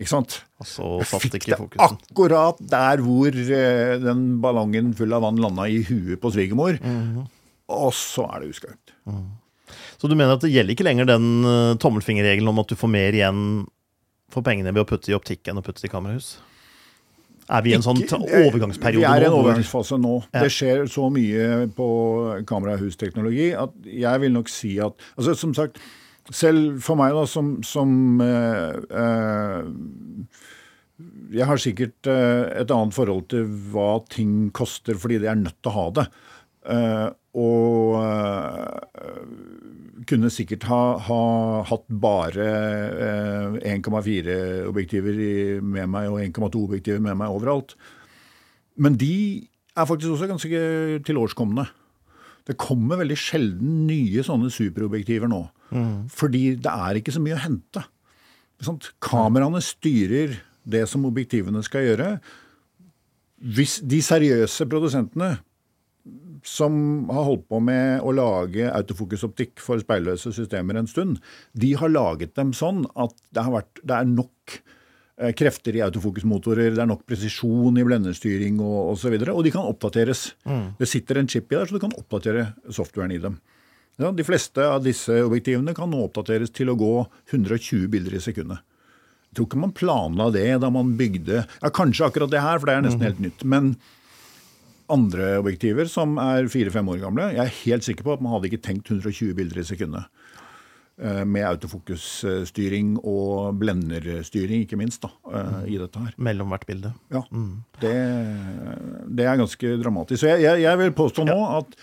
Ikke sant? Og så satt Fikk ikke det akkurat der hvor uh, den ballongen full av vann landa i huet på svigermor. Mm. Og så er det uskaut. Mm. Så du mener at det gjelder ikke lenger den uh, tommelfingerregelen om at du får mer igjen for pengene ved å putte i optikk enn å putte i kamerahus? Er vi i en sånn overgangsperiode nå? Vi er i en overgangsfase nå. Ja. Det skjer så mye på kamerahusteknologi at jeg vil nok si at altså Som sagt, selv for meg da, som, som eh, uh, Jeg har sikkert uh, et annet forhold til hva ting koster, fordi de er nødt til å ha det. Og kunne sikkert ha, ha hatt bare eh, 1,4-objektiver med meg og 1,2-objektiver med meg overalt. Men de er faktisk også ganske tilårskomne. Det kommer veldig sjelden nye sånne superobjektiver nå. Mm. Fordi det er ikke så mye å hente. Sånn, kameraene styrer det som objektivene skal gjøre. Hvis de seriøse produsentene som har holdt på med å lage autofokusoptikk for speilløse systemer en stund, de har laget dem sånn at det, vært, det er nok eh, krefter i autofokusmotorer, det er nok presisjon i blenderstyring og osv. Og, så og de kan oppdateres. Mm. Det sitter en chip i der, så du kan oppdatere softwaren i dem. Ja, de fleste av disse objektivene kan nå oppdateres til å gå 120 bilder i sekundet. Jeg tror ikke man planla det da man bygde ja, Kanskje akkurat det her, for det er nesten mm. helt nytt. men andre objektiver som er fire-fem år gamle. Jeg er helt sikker på at man hadde ikke tenkt 120 bilder i sekundet. Eh, med autofokusstyring og blenderstyring, ikke minst, da, mm. i dette her. Mellom hvert bilde. Ja. Mm. Det, det, er ganske dramatisk. Så jeg, jeg, jeg vil påstå nå at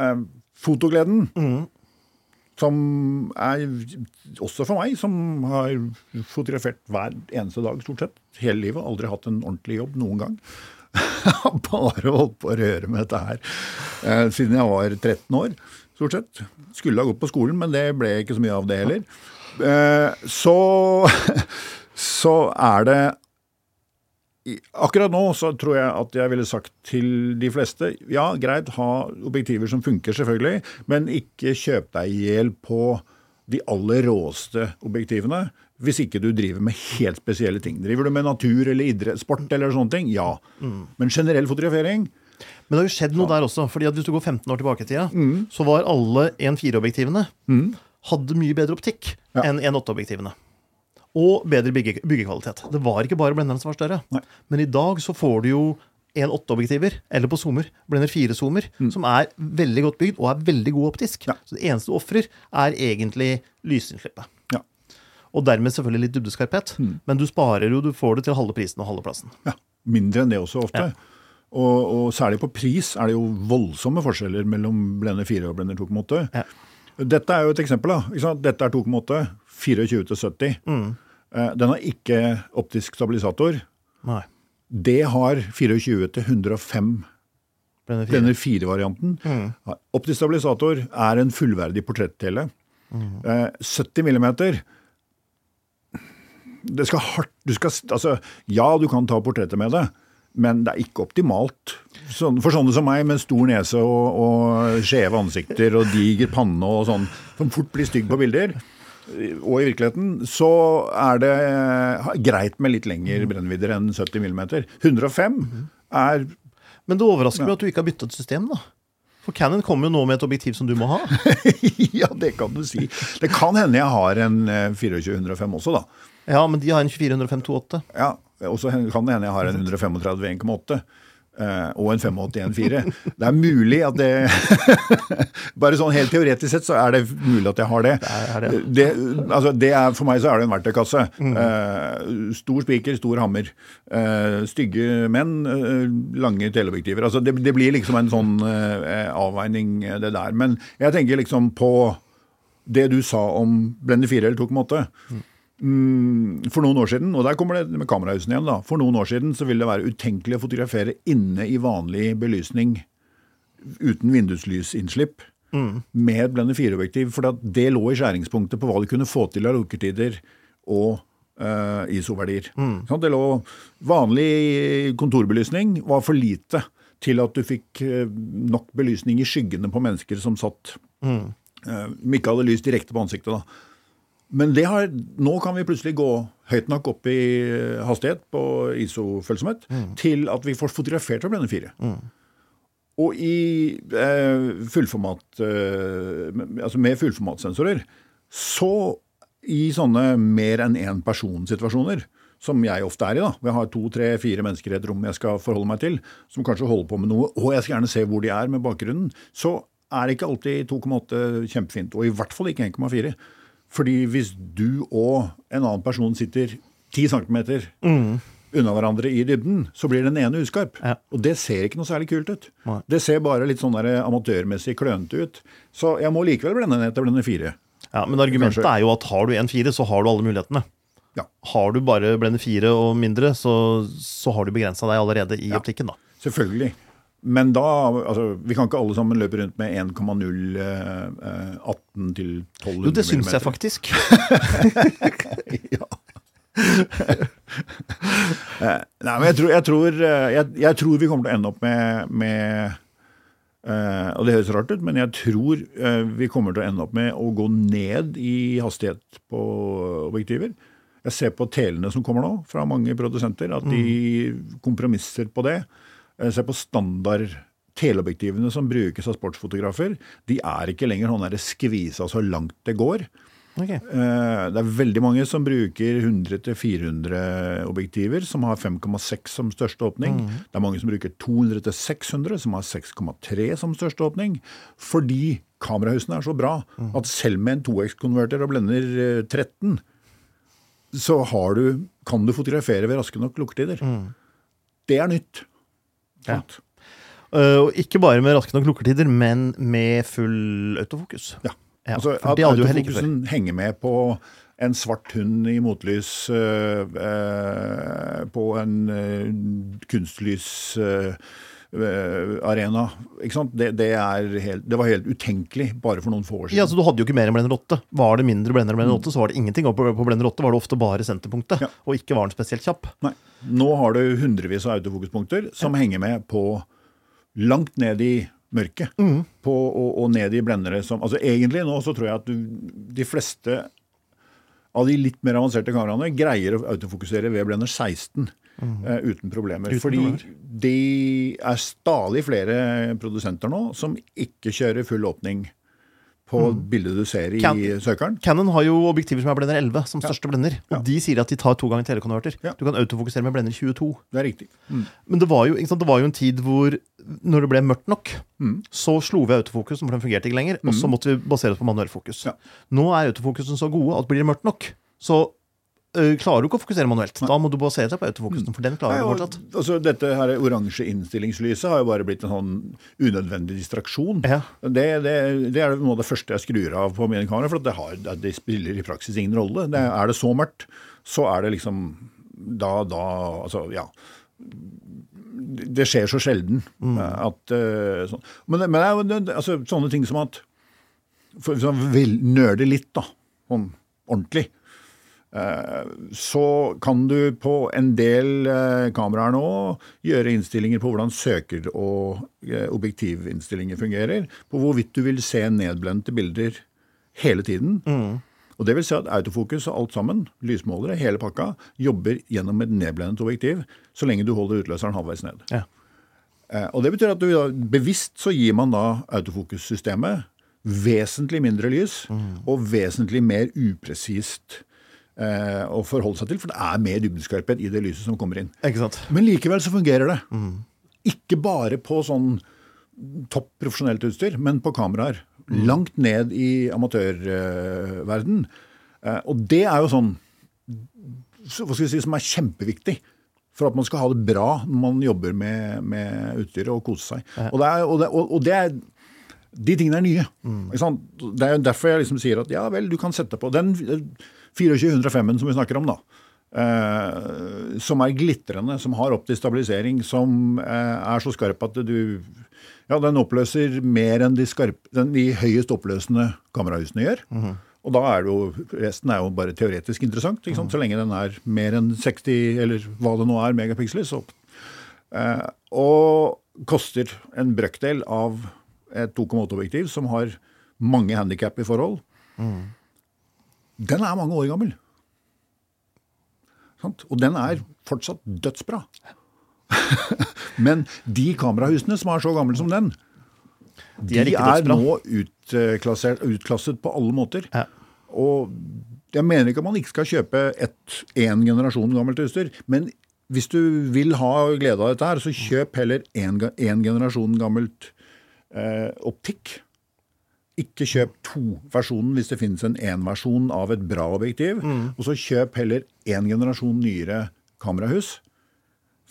eh, fotogleden mm. Som er også for meg, som har fotografert hver eneste dag stort sett hele livet. Aldri hatt en ordentlig jobb noen gang bare holdt på å røre med dette her eh, siden jeg var 13 år, stort sett. Skulle ha gått på skolen, men det ble ikke så mye av det heller. Eh, så, så er det Akkurat nå så tror jeg at jeg ville sagt til de fleste ja, greit, ha objektiver som funker, selvfølgelig, men ikke kjøp deg i hjel på de aller råeste objektivene hvis ikke du driver med helt spesielle ting. Driver du med natur eller idrett, sport eller sånne ting, ja. Mm. Men generell fotografering Men det har jo skjedd noe ja. der også. fordi at Hvis du går 15 år tilbake i tida, mm. så var alle 1.4-objektivene mm. hadde mye bedre optikk ja. enn 1.8-objektivene. Og bedre bygge, byggekvalitet. Det var ikke bare blenderen som var større. Nei. Men i dag så får du jo 1.8-objektiver, eller på zoomer, blender 4-zoomer, mm. som er veldig godt bygd og er veldig god optisk. Ja. Så det eneste du ofrer, er egentlig lysinnslippet. Og dermed selvfølgelig litt dybdeskarphet, mm. men du sparer jo, du får det til halve prisen og halve plassen. Ja, Mindre enn det også ofte. Ja. Og, og, særlig på pris er det jo voldsomme forskjeller mellom blender 4 og blender 2,8. Ja. Dette er jo et eksempel. da. Dette er 2,8. 24 til 70. Mm. Eh, den har ikke optisk stabilisator. Nei. Det har 24 til 105 Blender 4-varianten. Mm. Optisk stabilisator er en fullverdig portrettele. Mm. 70 mm det skal hardt du skal, altså, Ja, du kan ta portrettet med det, men det er ikke optimalt. Sånn, for sånne som meg med stor nese og, og skjeve ansikter og diger panne og sånn, som fort blir stygg på bilder, og i virkeligheten, så er det greit med litt lengre brennvidder enn 70 mm. 105 er Men det overrasker meg at du ikke har byttet system, da. For Cannon kommer jo nå med et objektiv som du må ha. Ja, det kan du si. Det kan hende jeg har en eh, 2405 også, da. Ja, men de har en 2405-28. Ja, Og så kan det hende jeg har en 135 1,8. eh, og en 85-1,4. Det er mulig at det Bare sånn helt teoretisk sett så er det mulig at jeg har det. er det. det, altså det er, for meg så er det en verktøykasse. Eh, stor spiker, stor hammer. Uh, stygge menn, uh, lange teleobjektiver. Altså det, det blir liksom en sånn avveining, det der. Men jeg tenker liksom på det du sa om Blender 4 eller 2,8. Mm, for noen år siden, og der kommer det med kamerahusene igjen, da. For noen år siden så ville det være utenkelig å fotografere inne i vanlig belysning uten vinduslysinnslipp med blende 4-objektiv. For det lå i skjæringspunktet på hva du kunne få til av lukketider og uh, ISO-verdier. Sånn, det lå Vanlig kontorbelysning var for lite til at du fikk eh, nok belysning i skyggene på mennesker som satt mm. Uh, ikke hadde lys direkte på ansiktet. da. Men det har, nå kan vi plutselig gå høyt nok opp i hastighet på ISO-følsomhet til at vi får fotografert opp denne fire. Mm. Og i eh, fullformat, eh, altså med fullformatsensorer, så i sånne mer enn én person-situasjoner, som jeg ofte er i, da, hvor jeg har to, tre, fire mennesker i et rom jeg skal forholde meg til, som kanskje holder på med noe, og jeg skal gjerne se hvor de er med bakgrunnen, så er ikke alltid 2,8 kjempefint, og i hvert fall ikke 1,4. Fordi hvis du og en annen person sitter 10 cm unna hverandre i dybden, så blir den ene uskarp. Ja. Og det ser ikke noe særlig kult ut. Nei. Det ser bare litt sånn der amatørmessig klønete ut. Så jeg må likevel blende ned til blende fire. Ja, Men argumentet Kanskje. er jo at har du 1.4, så har du alle mulighetene. Ja. Har du bare blende fire og mindre, så, så har du begrensa deg allerede i optikken. da. Selvfølgelig. Men da altså, Vi kan ikke alle sammen løpe rundt med 1,0 eh, eh, 18 til 1200 Jo, det syns jeg faktisk. ja. Nei, men jeg tror, jeg, tror, eh, jeg, jeg tror vi kommer til å ende opp med, med eh, Og det høres rart ut, men jeg tror eh, vi kommer til å ende opp med å gå ned i hastighet på objektiver. Jeg ser på telene som kommer nå, fra mange produsenter, at de kompromisser på det. Jeg ser på standard teleobjektivene som brukes av sportsfotografer. De er ikke lenger sånn der skvisa så langt det går. Ok. Eh, Det er veldig mange som bruker 100-400 objektiver, som har 5,6 som største åpning. Det er mange som bruker 200-600, som har 6,3 som største åpning. Fordi kamerahusene er så bra at selv med en 2X-konverter og blender eh, 13, så har du, kan du fotografere ved raske nok lukketider. Det er nytt. Ja. Eh, og ikke bare med raske nok lukkertider, men med full autofokus. Ja. Ja, altså, at autofokusen henger med på en svart hund i motlys uh, uh, på en øh, ikke sant? Det, det, helt, det var helt utenkelig bare for noen få år siden. Ja, så Du hadde jo ikke mer enn Blender 8. Var det mindre Blender Blender 8, så var det ingenting. Og på på Blender 8 var det ofte bare senterpunktet, Ja. og ikke var den spesielt kjapp. Nei. Nå har du hundrevis av autofokuspunkter som henger med på langt ned i mørket. Mm. På, og, og ned i blendere som Altså Egentlig nå så tror jeg at du, de fleste av de litt mer avanserte kameraene greier å autofokusere ved blender 16 eh, uten problemer. Mm. Uten fordi problemer. det er stadig flere produsenter nå som ikke kjører full åpning på bildet du ser i Can søkeren. Canon har jo objektiver som er Blender 11 som største blender. Og Ja. de sier at de tar to ganger telekonverter. Ja. Du kan autofokusere med Blender 22. Det er riktig. Mm. Men det var, jo, sant, det var jo en tid hvor når det ble mørkt nok, Mm. så slo vi autofokusen, for den fungerte ikke lenger. Og så måtte vi basere oss på manuell fokus. Ja. Nå er autofokusen så gode at blir det mørkt nok, så klarer du ikke å fokusere manuelt. Da må du basere deg på autofokusen, for den klarer du fortsatt. altså, dette her oransje innstillingslyset har jo bare blitt en sånn unødvendig distraksjon. Ja. Det, det, det er noe av det første jeg skrur av på mine kameraer, for at det, har, det- det spiller i praksis ingen rolle. Det, er det så mørkt, så er det liksom Da, da Altså, ja. Det skjer så sjelden at eh, sånn. Men, men altså, sånne ting som at for, vel, Nøle litt, da. Sånn ordentlig. Eh, så kan du på en del eh, kameraer nå gjøre innstillinger på hvordan søker- og eh, objektivinnstillinger fungerer. På hvorvidt du vil se nedblendte bilder hele tiden. Og det vil si at autofokus og alt sammen, lysmålere, hele pakka, jobber gjennom et nedblendet objektiv så lenge du holder utløseren halvveis ned. Ja. Og det betyr at du da, bevisst så gir man da autofokussystemet vesentlig mindre lys og vesentlig mer upresist å forholde seg til, for det er mer dybdeskarphet i det lyset som kommer inn. Men likevel så fungerer det. Ikke bare på sånn topp profesjonelt utstyr, men på kameraer. Langt ned i amatørverden. Eh, og det er jo sånn så- hva skal vi si, som er kjempeviktig for at man skal ha det bra når man jobber med, med utstyret og kose seg. Og, det er, og, det, og, og det er de tingene er nye. Sant? Det er jo derfor jeg liksom sier at ja vel, du kan sette på den 2405-en som vi snakker om, da. Eh, som er glitrende, som har optisk stabilisering, som eh, er så skarp at du Ja, den oppløser mer enn de, skarp, den, de høyest oppløsende kamerahusene gjør. Og da er det jo, resten er jo bare teoretisk interessant. Ikke sant? Så lenge den er mer enn 60, eller hva det nå er, megapiksler. Så. Eh, og koster en brøkdel av et 2,8-objektiv som har mange handikap i forhold. Den er mange år gammel. Sant? Og den er fortsatt dødsbra. Men de kamerahusene som er så gamle som den, De er de er nå utklasset på alle måter. Ja. Og jeg mener ikke at man ikke skal kjøpe ett én generasjon gammelt utstyr, men hvis du vil ha glede av dette her, så kjøp heller én generasjon gammelt eh, optikk. Ikke kjøp to-versjonen hvis det finnes en én-versjon av et bra objektiv. Og så kjøp heller én generasjon nyere kamerahus.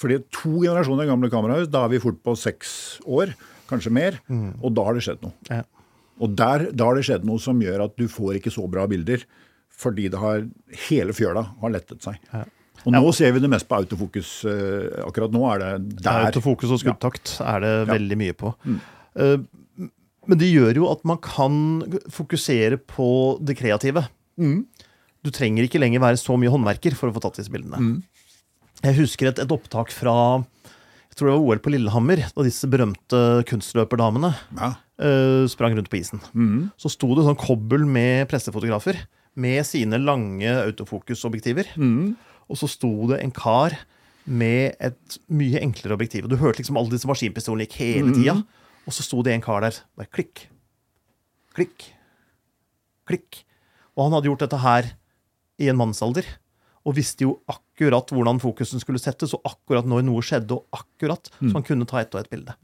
Fordi to generasjoner gamle kamerahus, da er vi fort på seks år, kanskje mer. Og da har det skjedd noe. Ja. Og der, da har det skjedd noe som gjør at du får ikke så bra bilder. Fordi det har, hele fjøla har lettet seg. Og nå ser vi det mest på autofokus. eh, akkurat nå er det der. Autofokus og skuddtakt er det veldig mye på. Mm. Men det gjør jo at man kan fokusere på det kreative. Mm. Du trenger ikke lenger være så mye håndverker for å få tatt disse bildene. Mm. Jeg husker et, et opptak fra jeg tror det var OL på Lillehammer, da disse berømte kunstløperdamene Ja. uh, sprang rundt på isen. Mm. Så sto det sånn kobbel med pressefotografer med sine lange autofokusobjektiver. Mm. Og så sto det en kar med et mye enklere objektiv. Og du hørte liksom alle disse maskinpistolene gikk hele tida. Og så sto det en kar der. Bare klikk, klikk, klikk. Og han hadde gjort dette her i en mannsalder. Og visste jo akkurat hvordan fokusen skulle settes, og akkurat når noe skjedde, og akkurat så han kunne ta ett og ett bilde.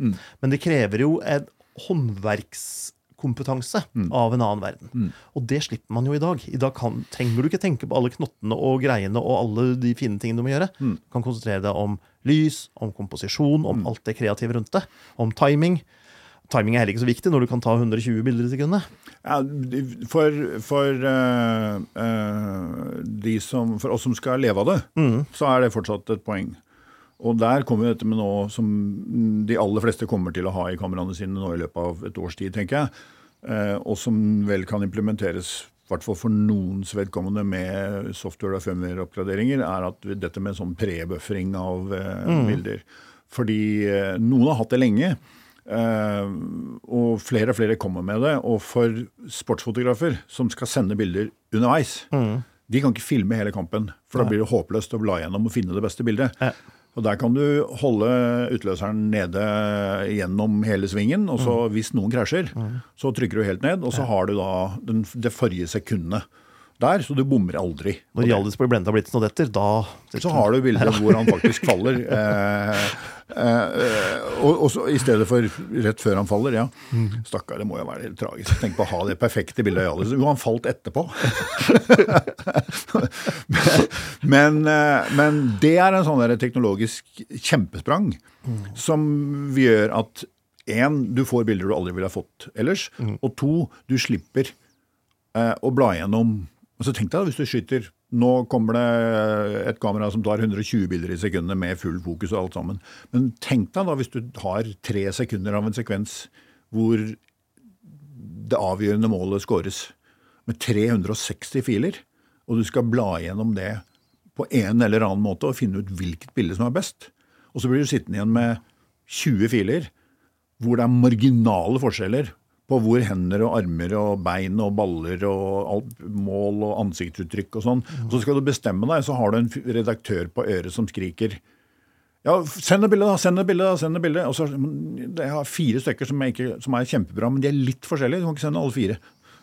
Men det krever jo en håndverkskompetanse av en annen verden. Og det slipper man jo i dag. I dag kan, trenger du ikke tenke på alle knottene og greiene og alle de fine tingene du må gjøre. Du kan konsentrere deg om lys, om komposisjon, om alt det kreative rundt det. Om timing. Timing er heller ikke så viktig når du kan ta 120 bilder i sekundet. Ja, for for uh, uh, de som, for oss som skal leve av det, så er det fortsatt et poeng. Og der kommer dette med nå som de aller fleste kommer til å ha i kameraene sine nå i løpet av et års tid, tenker jeg. Uh, og som vel kan implementeres, i hvert fall for noens vedkommende med software- og firmware-oppgraderinger, er at dette med sånn pre-buffering av mm. bilder. Fordi noen har hatt det lenge. Eh, og flere og flere kommer med det. Og for sportsfotografer som skal sende bilder underveis, de kan ikke filme hele kampen. For da blir det håpløst å bla gjennom og finne det beste bildet. Ja. Og Der kan du holde utløseren nede gjennom hele svingen. og så Hvis noen krasjer, så trykker du helt ned, og så har du da den, det forrige sekundet der, så du bommer aldri. Når. Hjallis blir blenda av blitsen og detter, da Så har du bildet hvor han faktisk faller. Eh, og, og så, I stedet for rett før han faller, ja. Stakkar, det må jo være helt tragisk. Tenk på å ha det perfekte bildet av Hjallis. Jo, han falt etterpå. men, eh, men det er en sånn der teknologisk kjempesprang som gjør at én, du får bilder du aldri ville ha fått ellers. Og to, du slipper eh, å bla gjennom altså Tenk deg hvis du skyter Nå kommer det et kamera som tar 120 bilder i sekundet med full fokus og alt sammen. Men tenk deg da hvis du har tre sekunder av en sekvens hvor det avgjørende målet scores med 360 filer. og du skal bla gjennom det på en eller annen måte og finne ut hvilket bilde som er best. Og så blir du sittende igjen med 20 filer hvor det er marginale forskjeller på hvor hender og armer og bein og baller og alt, mål og ansiktsuttrykk og sånn. Så skal du bestemme deg, så har du en redaktør på øret som skriker ja, send et bilde, da! Send et bilde, da! send et bilde. Og så, Jeg har fire stykker som ikke, som er kjempebra, men de er litt forskjellige. Du kan ikke sende alle fire.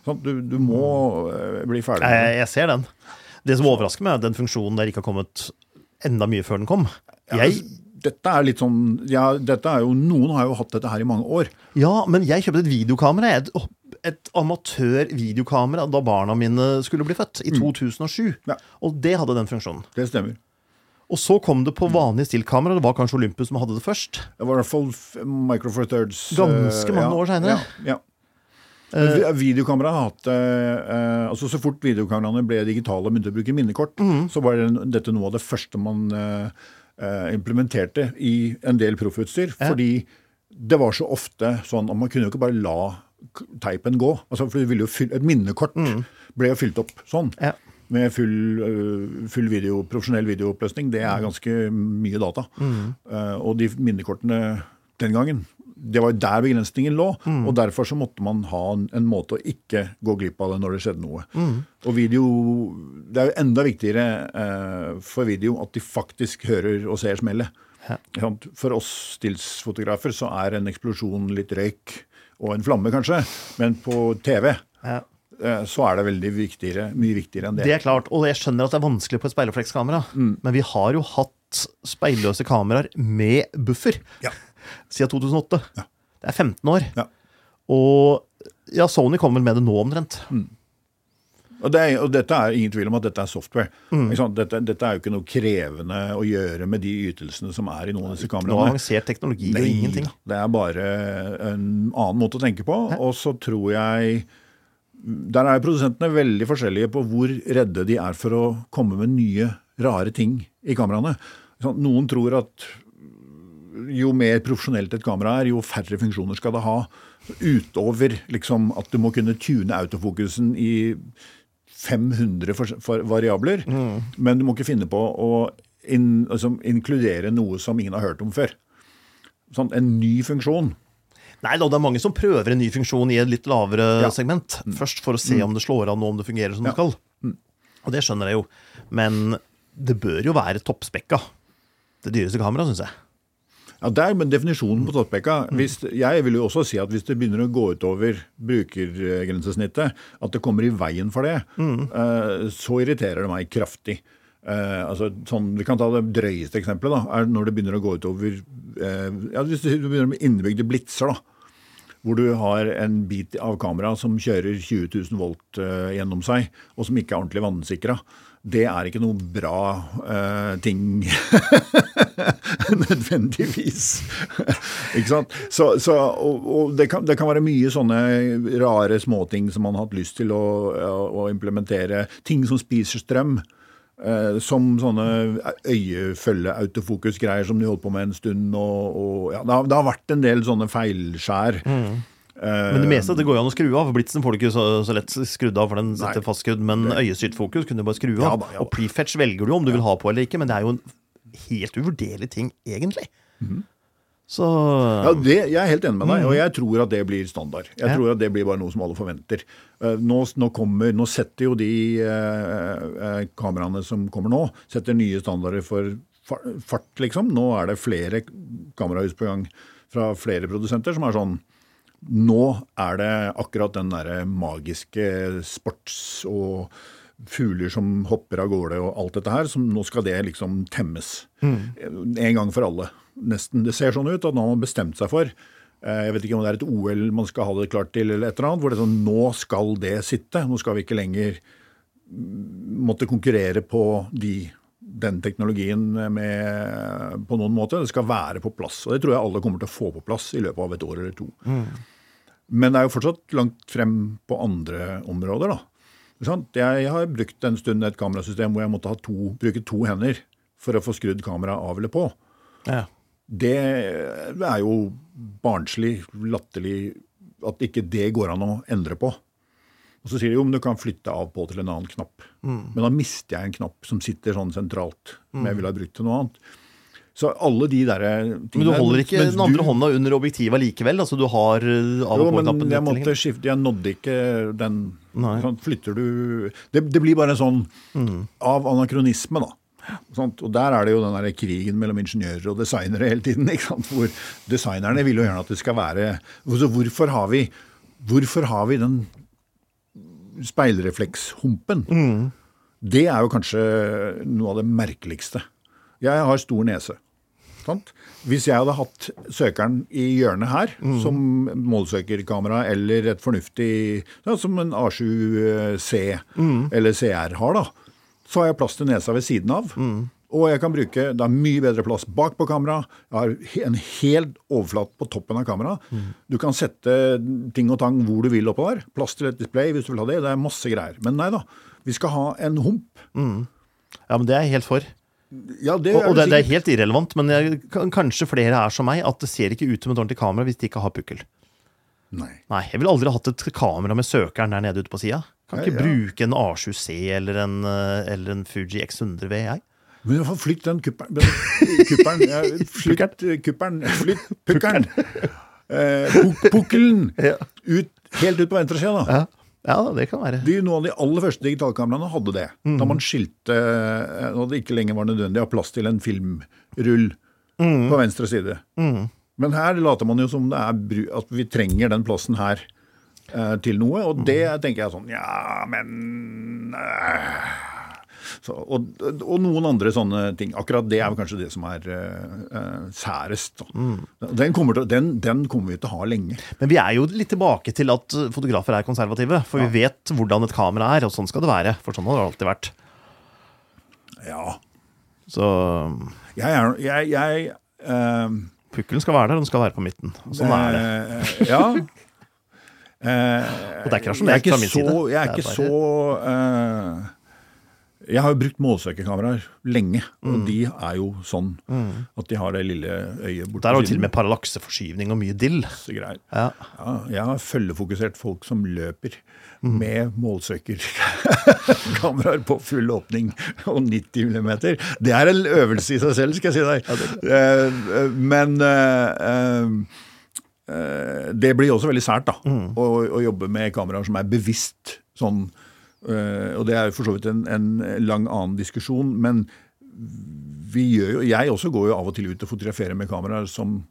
Sånn, du, du må eh, bli ferdig. Jeg, jeg ser den. Det som overrasker meg, er at den funksjonen der ikke har kommet enda mye før den kom. Jeg, Dette er litt sånn ja, dette er jo, Noen har jo hatt dette her i mange år. ja, men jeg kjøpte et videokamera. Et, et amatør-videokamera da barna mine skulle bli født, i 2007. Mm. Ja. Og det hadde den funksjonen. Det stemmer. Og så kom det på vanlig stillkamera. Det var kanskje Olympus som hadde det først. Det var i hvert fall Micro Four Thirds eh, Ganske mange ja, år senere. Ja, ja. Uh, Videokamera har hatt uh, eh, altså Så fort videokameraene ble digitale og begynte å bruke minnekort, mm. så var det, dette noe av det første man eh, eh, implementerte i en del proffutstyr. Fordi det var så ofte sånn at man kunne jo ikke bare la teipen gå. Altså, fylle, Et minnekort ble jo fylt opp sånn. Ja. Med full, øh, full video, profesjonell videooppløsning. Det er ganske mye data. Mm. Eh, og de minnekortene den gangen det var jo der begrensningen lå. Mm. Og derfor så måtte man ha en, en måte å ikke gå glipp av det når det skjedde noe. Mm. Og video Det er jo enda viktigere eh, for video at de faktisk hører og ser smellet. Ja. For oss stillsfotografer så er en eksplosjon litt røyk og en flamme, kanskje. Men på TV Ja. eh, så er det veldig viktigere, mye viktigere enn det. Det er klart, og jeg skjønner at det er vanskelig på et speilreflekskamera, Mm. men vi har jo hatt speilløse kameraer med buffer Ja. Siden 2008. Det er 15 år. Ja. Og ja, Sony kommer vel med det nå omtrent. Og, det er, og dette er ingen tvil om at dette er software. Mm. Dette, dette er jo ikke noe krevende å gjøre med de ytelsene som er i noen av disse Noe avansert teknologi og ingenting. Det er bare en annen måte å tenke på. Og så tror jeg Der er produsentene veldig forskjellige på hvor redde de er for å komme med nye, rare ting i kameraene. Noen tror at jo mer profesjonelt et kamera er, jo færre funksjoner skal det ha. Utover liksom at du må kunne tune autofokusen i 500 for, for variabler. Men du må ikke finne på å in, altså, inkludere noe som ingen har hørt om før. Sånn, en ny funksjon. Nei det er mange som prøver en ny funksjon i et litt lavere Ja. Mm. segment. Først for å se om det slår an, og om det fungerer som det skal. Mm. Og det skjønner jeg jo. Men det bør jo være toppspekka. Det dyreste kameraet, syns jeg. Ja, Det er definisjonen på toppbekka. Hvis, jeg vil jo også si at hvis det begynner å gå utover brukergrensesnittet, at det kommer i veien for det, mm. så irriterer det meg kraftig. Uh, altså, sånn, vi kan ta det drøyeste eksempelet. da, er Når det begynner å gå utover uh, ja, Hvis det begynner med innebygde blitser, da, hvor du har en bit av kamera som kjører 20 000 volt uh, gjennom seg, og som ikke er ordentlig vannsikra. Det er ikke noe bra uh, ting nødvendigvis. ikke sant? Så, så, og, og det, kan, det kan være mye sånne rare småting som man har hatt lyst til å, å implementere. Ting som spiser strøm. Uh, som sånne øyefølge-autofokus-greier som de holdt på med en stund. Og, og, ja, det, har, det har vært en del sånne feilskjær. Men det meste det går jo an å skru av. Blitzen får du ikke så, så lett skrudd av, for den sitter Nei. fastskrudd. Men øyestyrt fokus kunne du bare skru av. Ja da, ja da. Og prefetch velger du om du vil ha på eller ikke, men det er jo en helt uvurderlig ting, egentlig. Så Ja, det, Jeg er helt enig med deg, og jeg tror at det blir standard. Jeg Ja. tror at det blir bare noe som alle forventer. Eh, Nå, nå, kommer, nå setter jo de eh, eh, kameraene som kommer nå, setter nye standarder for fart, liksom. Nå er det flere kamerahus på gang fra flere produsenter som er sånn Nå er det akkurat den derre magiske sports- og fugler som hopper av gårde og alt dette her, som nå skal det liksom temmes. En gang for alle. Nesten. Det ser sånn ut at nå har man bestemt seg for eh, jeg vet ikke om det er et OL man skal ha det klart til, eller et eller annet, hvor det er sånn Nå skal det sitte. Nå skal vi ikke lenger mm, måtte konkurrere på de, den teknologien med, på noen måte. Det skal være på plass. Og det tror jeg alle kommer til å få på plass i løpet av et år eller to. Men det er jo fortsatt langt frem på andre områder, da. Jeg har brukt en stund et kamerasystem hvor jeg måtte ha to, bruke to hender for å få skrudd kameraet av eller på. ja. Det er jo barnslig, latterlig at ikke det går an å endre på. Og så sier de jo om du kan flytte av på til en annen knapp. Mm. Men da mister jeg en knapp som sitter sånn sentralt, som jeg ville ha brukt til noe annet. Så alle de der tingene Men du holder ikke den andre du- hånda under objektivet likevel? Altså du har eh, av og på-knappen? jeg måtte skifte Jeg nådde ikke den sånn, Flytter du det, det blir bare sånn Mm. av anakronisme, da. Sånt? Og der er det jo den der krigen mellom ingeniører og designere hele tiden. Hvor designerne vil jo gjerne at det skal være Så hvorfor har vi, hvorfor har vi den speilreflekshumpen? Det er jo kanskje noe av det merkeligste. Jeg har stor nese. Sant? Hvis jeg hadde hatt søkeren i hjørnet her, som målsøkerkamera, eller et fornuftig ja, Som en A7C eller CR har, da, så har jeg plass til nesa ved siden av. Og jeg kan bruke, det er mye bedre plass bak på kamera. Jeg har en helt overflat på toppen av kamera. Du kan sette ting og tang hvor du vil oppå der. Plass til et display hvis du vil ha det. Det er masse greier. Men nei da. Vi skal ha en hump. Ja, men det er jeg helt for. Ja, det Og, og det, det er helt irrelevant, men jeg, kanskje flere er som meg, at det ser ikke ut som et ordentlig kamera hvis de ikke har pukkel. Nei. Nei, jeg ville aldri hatt et kamera med søkeren der nede ute på sida. Kan ikke Ja, ja. bruke en A7C eller en, eh, eller en Fuji X100V, jeg. Men i hvert fall flytt den kuppelen Kuppelen Flytt kuppelen. Flytt pukkelen. Eh, pukkelen. Ut, helt ut på venstresida, da. Ja, ja det kan være. De, noen av de aller første digitalkameraene hadde det. Da man skilte eh, Når det ikke lenger var nødvendig å ha plass til en filmrull på venstre side. Men her later man jo som det er at vi trenger den plassen her eh, til noe. Og det tenker jeg sånn Ja, men eh. Så, og, og noen andre sånne ting. Akkurat det er kanskje det som er eh, særest. Da. Den, kommer til, den, den kommer vi til å ha lenge. Men vi er jo litt tilbake til at fotografer er konservative. For vi vet hvordan et kamera er, og sånn skal det være. For sånn har det alltid vært. Ja. Så Jeg er jeg, jeg uh, pukkelen skal være der, og den skal være på midten. Og sånn er det. Ja. Uh, Og det er ikke rasjonelt fra min så, side. Jeg er Det er ikke bare- så Jeg har jo brukt målsøkerkameraer lenge, og Mm. de er jo sånn at de har det lille øyet borte Der har du til og med parallakseforskyvning og mye dill. Ja. Ja, jeg har følgefokusert folk som løper Mm. med målsøkerkameraer på full åpning og 90 mm. Det er en øvelse i seg selv, skal jeg si deg. Eh, Men eh, eh, det blir også veldig sært, da. Å, å jobbe med kameraer som er bevisst sånn. Eh, Og det er jo for så vidt en, en lang annen diskusjon, men vi gjør jo, jeg også går jo av og til ut og fotograferer med kameraer som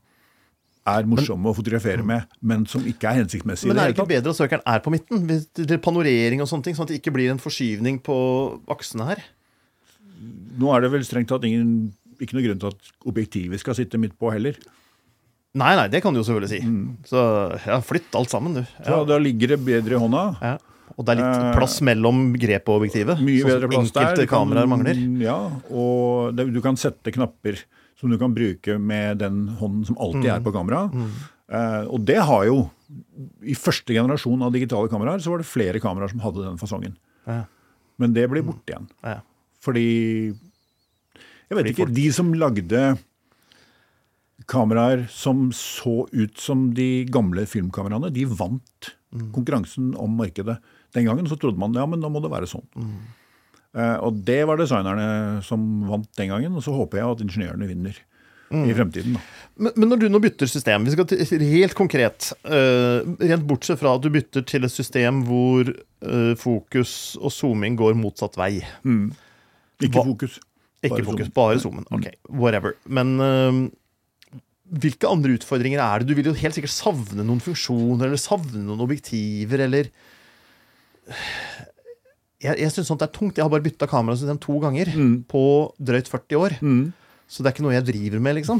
er morsomme å fotografere med, men som ikke er hensiktsmessige. Men det er det ikke bedre at søkeren er på midten? Er Panorering og sånne ting, sånn at det ikke blir en forskyvning på aksene her? Nå er det vel strengt tatt ingen, ikke noe grunn til at objektivet skal sitte midt på heller. Nei, nei, det kan du jo selvfølgelig si. Så ja, flytt alt sammen, du. Så da ligger det bedre i hånda. Ja. Og det er litt Eh, plass mellom grep og objektivet. Mye sånn bedre plass der. enkelte Du kameraer mangler. Ja, og det, du kan sette knapper som du kan bruke med den hånden som alltid Mm. er på kamera. Uh, og det har jo I første generasjon av digitale kameraer så var det flere kameraer som hadde den fasongen. Ja. Men det blir borte igjen. Ja. Fordi Jeg vet Fordi ikke. folk- De som lagde kameraer som så ut som de gamle filmkameraene, de vant konkurransen om markedet. Den gangen så trodde man ja, men da må det være sånn. Eh, og det var designerne som vant den gangen, og så håper jeg at ingeniørene vinner i fremtiden. da. Men, men når du nå bytter system, vi skal til, helt konkret uh, Rent bortsett fra at du bytter til et system hvor uh, fokus og zooming går motsatt vei. Ikke Hva- fokus. Ikke Bare fokus, zoom. bare zoomen. Ok, whatever. Men eh, hvilke andre utfordringer er det? Du vil jo helt sikkert savne noen funksjoner, eller savne noen objektiver, eller Jeg, jeg syns sånt er tungt. Jeg har bare bytta kamerasystem to ganger på drøyt 40 år. Så det er ikke noe jeg driver med, liksom.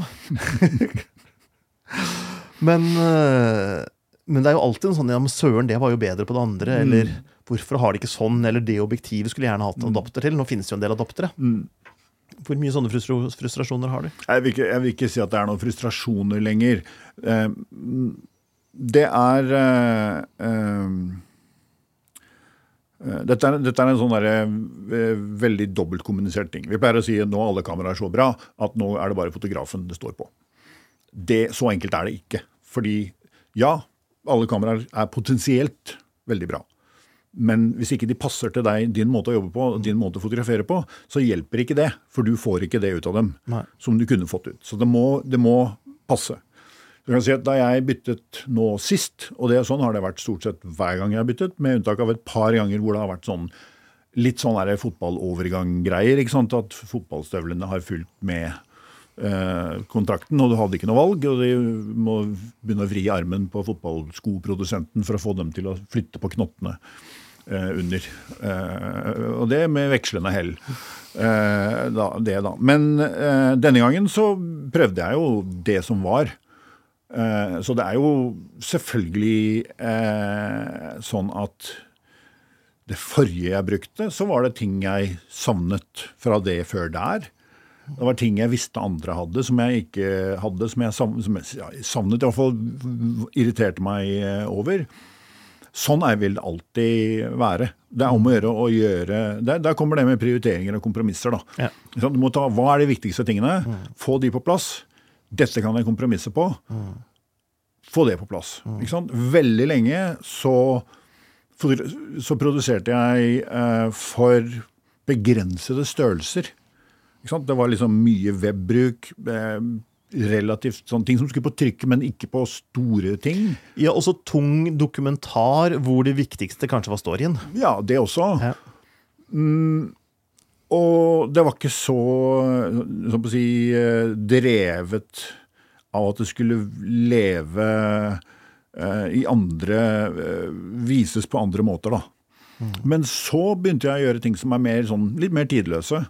men, eh, men det er jo alltid en sånn Ja, men søren, det var jo bedre på det andre. Eller hvorfor har de ikke sånn? Eller det objektivet skulle jeg gjerne hatt en adapter til. Nå finnes det jo en del adaptere. Hvor mye sånne frustrasjoner har du? Jeg vil, ikke, jeg vil ikke si at det er noen frustrasjoner lenger. Eh, Det er eh, eh, dette, er, dette er en sånn der, veldig dobbeltkommunisert ting. Vi pleier å si at nå er alle kameraer så bra at nå er det bare fotografen det står på. Det, så enkelt er det ikke. Fordi ja, alle kameraer er potensielt veldig bra. Men hvis ikke de passer til deg, din måte å jobbe på, din måte å fotografere på, så hjelper ikke det. For du får ikke det ut av dem Nei. som du kunne fått ut. Så det må, det må passe. Du kan si at Da jeg byttet nå sist, og det er sånn har det vært stort sett hver gang jeg har byttet, med unntak av et par ganger hvor det har vært sånn litt sånn fotballovergang-greier. ikke sant, At fotballstøvlene har fulgt med eh, kontrakten, og du hadde ikke noe valg. Og de må begynne å vri armen på fotballskoprodusenten for å få dem til å flytte på knottene under. Eh, og det med vekslende hell. Eh, da, det da. Men eh, denne gangen så prøvde jeg jo det som var. Eh, så det er jo selvfølgelig eh, sånn at det forrige jeg brukte, så var det ting jeg savnet fra det før der. Det var ting jeg visste andre hadde, som jeg ikke hadde, som jeg savnet, som jeg, savnet i hvert fall irriterte meg eh, over. Sånn er vil det alltid være. Det er om å gjøre å gjøre Der, der kommer det med prioriteringer og kompromisser. da. Ja. Du må ta, Hva er de viktigste tingene? Få de på plass. Dette kan jeg kompromisse på. Få det på plass. Sant? Veldig lenge så, så produserte jeg eh, for begrensede størrelser. Det var liksom mye webbruk. Eh, relativt sånne ting som skulle på trykket, men ikke på store ting. Ja, også tung dokumentar hvor det viktigste kanskje var storyen. Ja, det også. Ja. Og det var ikke så, sånn å si, eh, drevet av at det skulle leve eh, i andre eh, Vises på andre måter, da. Men så begynte jeg å gjøre ting som er mer, sånn, litt mer tidløse.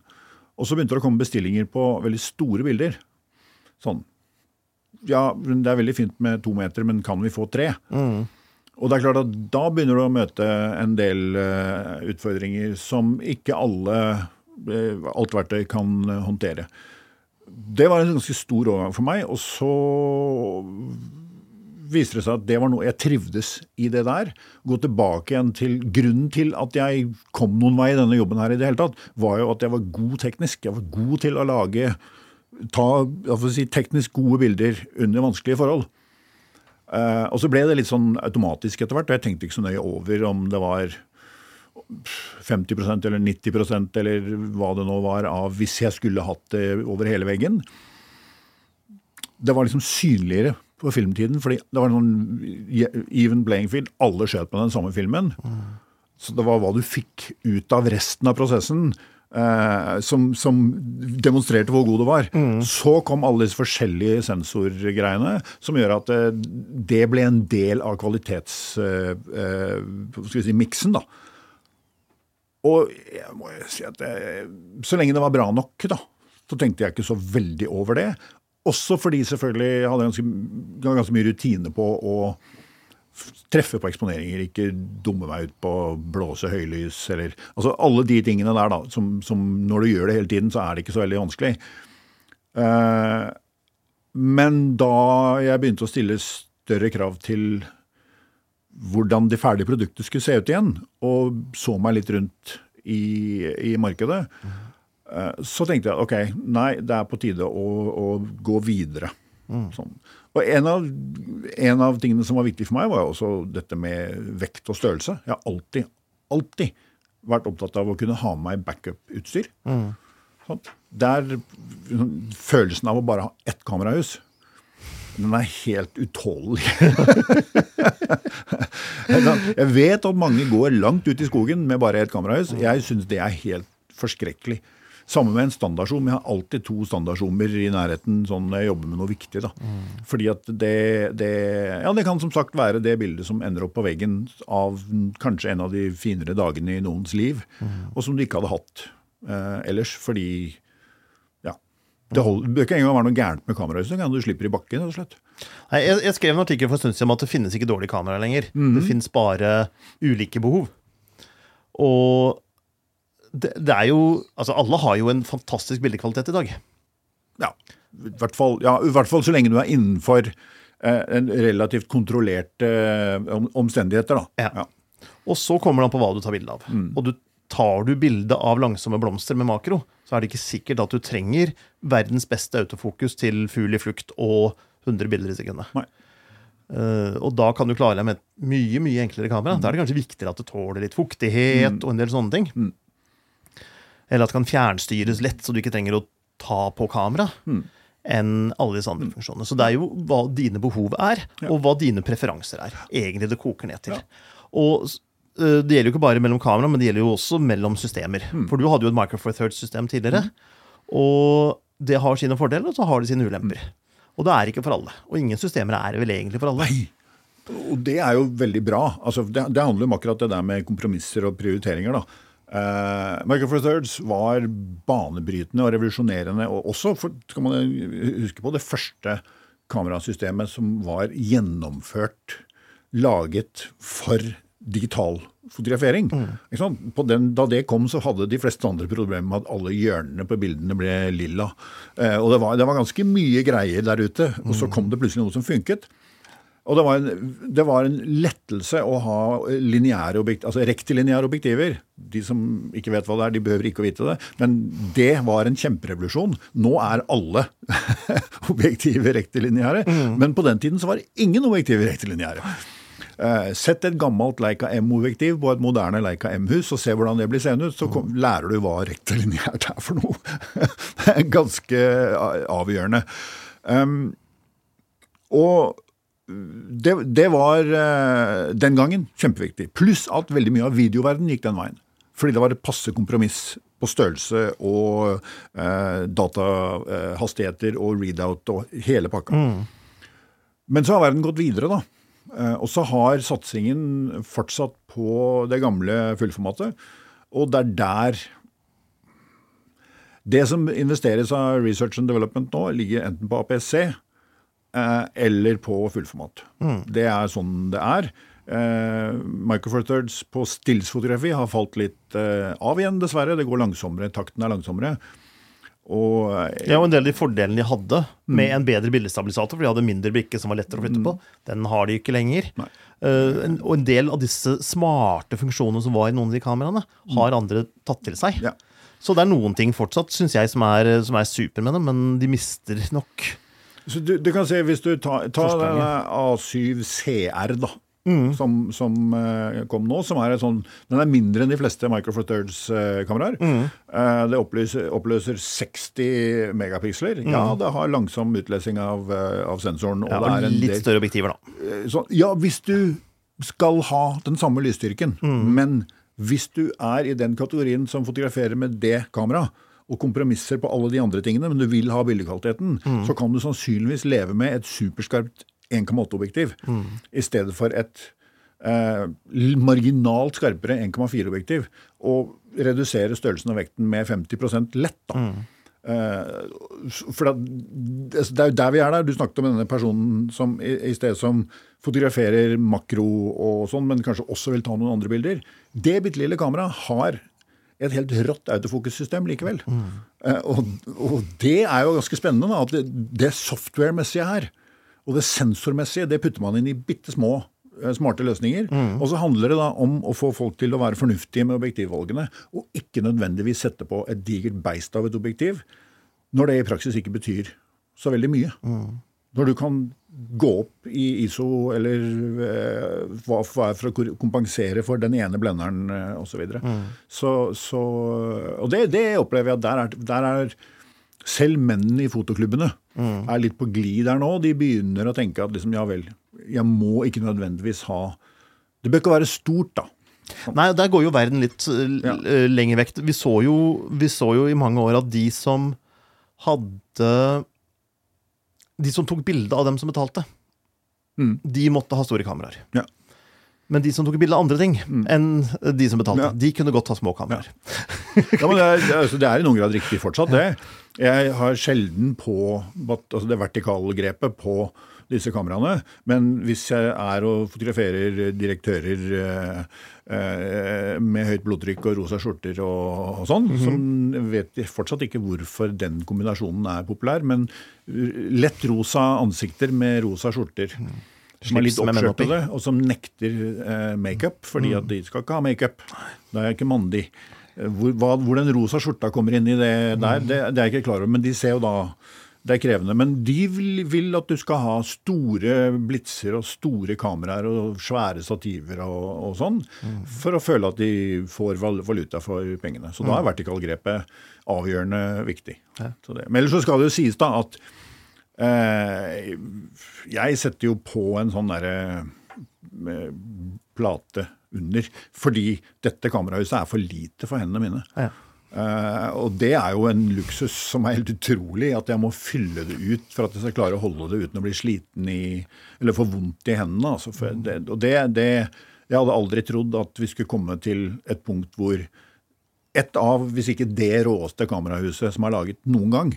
Og så begynte det å komme bestillinger på veldig store bilder. Sånn. Ja, det er veldig fint med to meter, men kan vi få tre? Og det er klart at da begynner du å møte en del uh, utfordringer som ikke alle uh, alt verktøy kan uh, håndtere. Det var en ganske stor overgang for meg, og så viser det seg at det var noe jeg trivdes i det der. Gå tilbake igjen til grunnen til at jeg kom noen vei i denne jobben her i det hele tatt, var jo at jeg var god teknisk. Jeg var god til å lage ta si, teknisk gode bilder under vanskelige forhold. Eh, og så ble det litt sånn automatisk etter hvert, og jeg tenkte ikke så nøye over om det var 50% eller 90% eller hva det nå var av hvis jeg skulle hatt det over hele veggen. Det var liksom synligere på filmtiden, fordi det var noen even playing field. Alle skjøt på den samme filmen. Så det var hva du fikk ut av resten av prosessen. Eh, som, som demonstrerte hvor god det var. Så kom alle disse forskjellige sensorgreiene som gjør at eh, det ble en del av kvalitetsmiksen. Uh, eh, si, da. Og jeg må jo si at det, så lenge det var bra nok, da, så tenkte jeg ikke så veldig over det. Også fordi selvfølgelig jeg hadde ganske, ganske mye rutine på å treffe på eksponeringer, ikke dumme meg ut på å blåse høylys eller Altså alle de tingene der, da, som, som når du gjør det hele tiden, så er det ikke så veldig vanskelig. Uh, men da jeg begynte å stille større krav til hvordan det ferdige produktet skulle se ut igjen, og så meg litt rundt i, i markedet, eh, så tenkte jeg ok, nei, det er på tide å, å gå videre. Sånn. Og en av, en av tingene som var viktig for meg, var jo også dette med vekt og størrelse. Jeg har alltid, alltid vært opptatt av å kunne ha med meg backup-utstyr. Sånn. Der Følelsen av å bare ha ett kamerahus, den er helt utålelig. Jeg vet at mange går langt ut i skogen med bare ett kamerahus. Jeg syns det er helt forskrekkelig. Samme med en standardzoom. Jeg har alltid to standardzoomer i nærheten sånn når jeg jobber med noe viktig. da. Fordi at det, det, ja, det kan som sagt være det bildet som ender opp på veggen av kanskje en av de finere dagene i noens liv, og som du ikke hadde hatt eh, ellers. Fordi ja, det holder, det bør ikke engang være noe gærent med kamerahuset. Kan du slipper i bakken, rett og slett. Nei, jeg, jeg skrev en artikkel for en stund siden om at det finnes ikke dårlige kameraer lenger. Det finnes bare ulike behov. Og det, det er jo Altså, alle har jo en fantastisk bildekvalitet i dag. Ja, i hvert fall, ja, i hvert fall så lenge du er innenfor eh, en relativt kontrollerte eh, omstendigheter. da. Ja. Og så kommer det an på hva du tar bilde av. Og du, tar du bilde av langsomme blomster med makro, så er det ikke sikkert at du trenger verdens beste autofokus til fugl i flukt og 100 bilder i sekundet. Eh, og da kan du klare deg med et mye mye enklere kamera. Da er det kanskje viktigere at det tåler litt fuktighet og en del sånne ting. Mm. Eller at det kan fjernstyres lett, så du ikke trenger å ta på kamera. Mm. Enn alle disse andre funksjonene. Så det er jo hva dine behov er, Ja. og hva dine preferanser er. Egentlig det koker ned til. Ja. Og eh, det gjelder jo ikke bare mellom kamera, men det gjelder jo også mellom systemer. Mm. For du hadde jo et Micro Four Thirds-system tidligere. Og det har sine fordeler, og så har det sine ulemper. Og det er ikke for alle. Og ingen systemer er vel egentlig for alle. Nei. Og det er jo veldig bra. Altså, det, det handler om akkurat det der med kompromisser og prioriteringer. da. Uh, Michael Four Thirds var banebrytende og revolusjonerende. Og også, for, skal man huske på, det første kamerasystemet som var gjennomført, laget for digital fotografering. På den, da det kom, så hadde de fleste andre problemer med at alle hjørnene på bildene ble lilla. Uh, og det var, det var ganske mye greier der ute. Og så kom det plutselig noe som funket. Og det var, en, det var en lettelse å ha lineære objekt, altså rektiliniære objektiver. De som ikke vet hva det er, de behøver ikke å vite det. Men det var en kjemperevolusjon. Nå er alle objektiver rektiliniære. Men på den tiden så var ingen objektiver rektiliniære. Eh, Sett et gammelt Leica M-objektiv på et moderne Leica M-hus og se hvordan det blir seende ut, så kom, lærer du hva rektiliniært er for noe. det er ganske avgjørende. Um, og det, det var eh, den gangen kjempeviktig. Pluss at veldig mye av videoverdenen gikk den veien. Fordi det var et passe kompromiss på størrelse og eh, datahastigheter og readout og hele pakka. Men så har verden gått videre, da. Eh, og så har satsingen fortsatt på det gamle fullformatet. Og det er der Det som investeres av Research and Development nå, ligger enten på APC eh, eller på fullformat. Det er sånn det er. Eh, Micro Four Thirds på stillsfotografi har falt litt eh, av igjen, dessverre. Det går langsommere, takten er langsommere. Og eh, er jo en del av de fordelene de hadde med en bedre bildestabilisator, for de hadde mindre brikke som var lettere å flytte på, den har de ikke lenger. Eh, en, og en del av disse smarte funksjonene som var i noen av de kameraene, har andre tatt til seg. Ja. Så det er noen ting fortsatt, syns jeg, som er, som er super med dem, men de mister nok Så du, du kan se, hvis du tar, tar denne A7 CR, da, som, som eh, kom nå, som er sånn Den er mindre enn de fleste Micro Four Thirds-kameraer. det oppløser, oppløser 60 megapiksler. Ja, det har langsom utlesing av, eh, av sensoren. Og ja, det er en litt del, større objektiver, da. eh, sånn, ja, hvis du skal ha den samme lysstyrken, men hvis du er i den kategorien som fotograferer med det kameraet, og kompromisser på alle de andre tingene, men du vil ha bildekvaliteten, så kan du sannsynligvis leve med et superskarpt 1,8-objektiv i stedet for et eh, marginalt skarpere 1,4-objektiv, og redusere størrelsen av vekten med 50 lett. da. Eh, for det det er jo der vi er der. Du snakket om denne personen som i, i sted som fotograferer makro og sånn, men kanskje også vil ta noen andre bilder. Det bitte lille kameraet har et helt rått autofokussystem likevel. Eh, og, og det er jo ganske spennende, da, at det, det software-messige her, og det sensormessige, det putter man inn i bitte små eh, smarte løsninger. Og så handler det da om å få folk til å være fornuftige med objektivvalgene, og ikke nødvendigvis sette på et digert beist av et objektiv, når det i praksis ikke betyr så veldig mye. Når du kan gå opp i ISO eller eh, hva hva er for å kompensere for den ene blenderen eh, osv. Så, videre. så så Og det, det opplever jeg at der er, der er selv mennene i fotoklubbene er litt på glid der nå. De begynner å tenke at liksom, ja vel, jeg må ikke nødvendigvis ha Det bør ikke være stort, da. Nei, der går jo verden litt l- Ja. lenger vekk. Vi så, jo, vi så jo i mange år at de som hadde De som tok bilde av dem som betalte, Mm. de måtte ha store kameraer. Ja. Men de som tok bilde av andre ting enn de som betalte, Ja. de kunne godt ha små kameraer. Ja, men det det er- altså, det er i noen grad riktig fortsatt, det. Jeg har sjelden på altså det vertikale grepet på disse kameraene. Men hvis jeg er og fotograferer direktører eh, eh, med høyt blodtrykk og rosa skjorter og, sånn, så vet jeg fortsatt ikke hvorfor den kombinasjonen er populær. Men lett rosa ansikter med rosa skjorter. Som er litt oppskjørtede, og som nekter eh, makeup, fordi at de skal ikke ha makeup. Da er jeg ikke mandig. Eh, Hvor, hva, hvor den rosa skjorta kommer inn i det der, det, det er jeg ikke klar over. Men de ser jo da det er krevende. Men de vil, vil at du skal ha store blitser og store kameraer og svære stativer og, og sånn, for å føle at de får valuta for pengene. Så da er vertikalgrepet avgjørende viktig. Så det. Men ellers så skal det jo sies da at eh, jeg setter jo på en sånn derre eh, plate under, fordi dette kamerahuset er for lite for hendene mine. Ja. Eh, og det er jo en luksus som er helt utrolig, at jeg må fylle det ut for at jeg skal klare å holde det uten å bli sliten i Eller få vondt i hendene. Altså. For det, og det, det Jeg hadde aldri trodd at vi skulle komme til et punkt hvor et av, hvis ikke det råeste kamerahuset som er laget noen gang,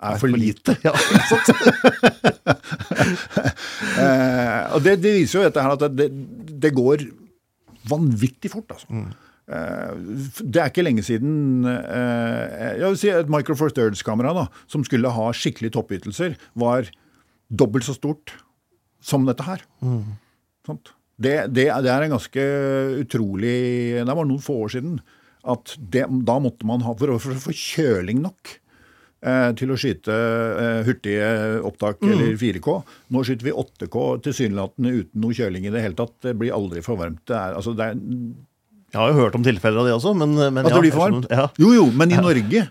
er for lite. Ja? Eh, og det, det viser jo dette her at det, det går vanvittig fort, altså. Eh, det er ikke lenge siden eh, jeg vil si et Micro Four Thirds-kamera som skulle ha skikkelig toppytelser, var dobbelt så stort som dette her. Mm. Det, det, det er en ganske utrolig Det var noen få år siden at det, da måtte man ha For å få kjøling nok eh, til å skyte eh, hurtige opptak eller 4K. Nå skyter vi 8K tilsynelatende uten noe kjøling i det hele tatt. Det blir aldri for varmt. Det er, altså, det er, Jeg har jo hørt om tilfeller av det også, men, men at ja, det blir jeg for varmt? Ja. Jo jo, men i Norge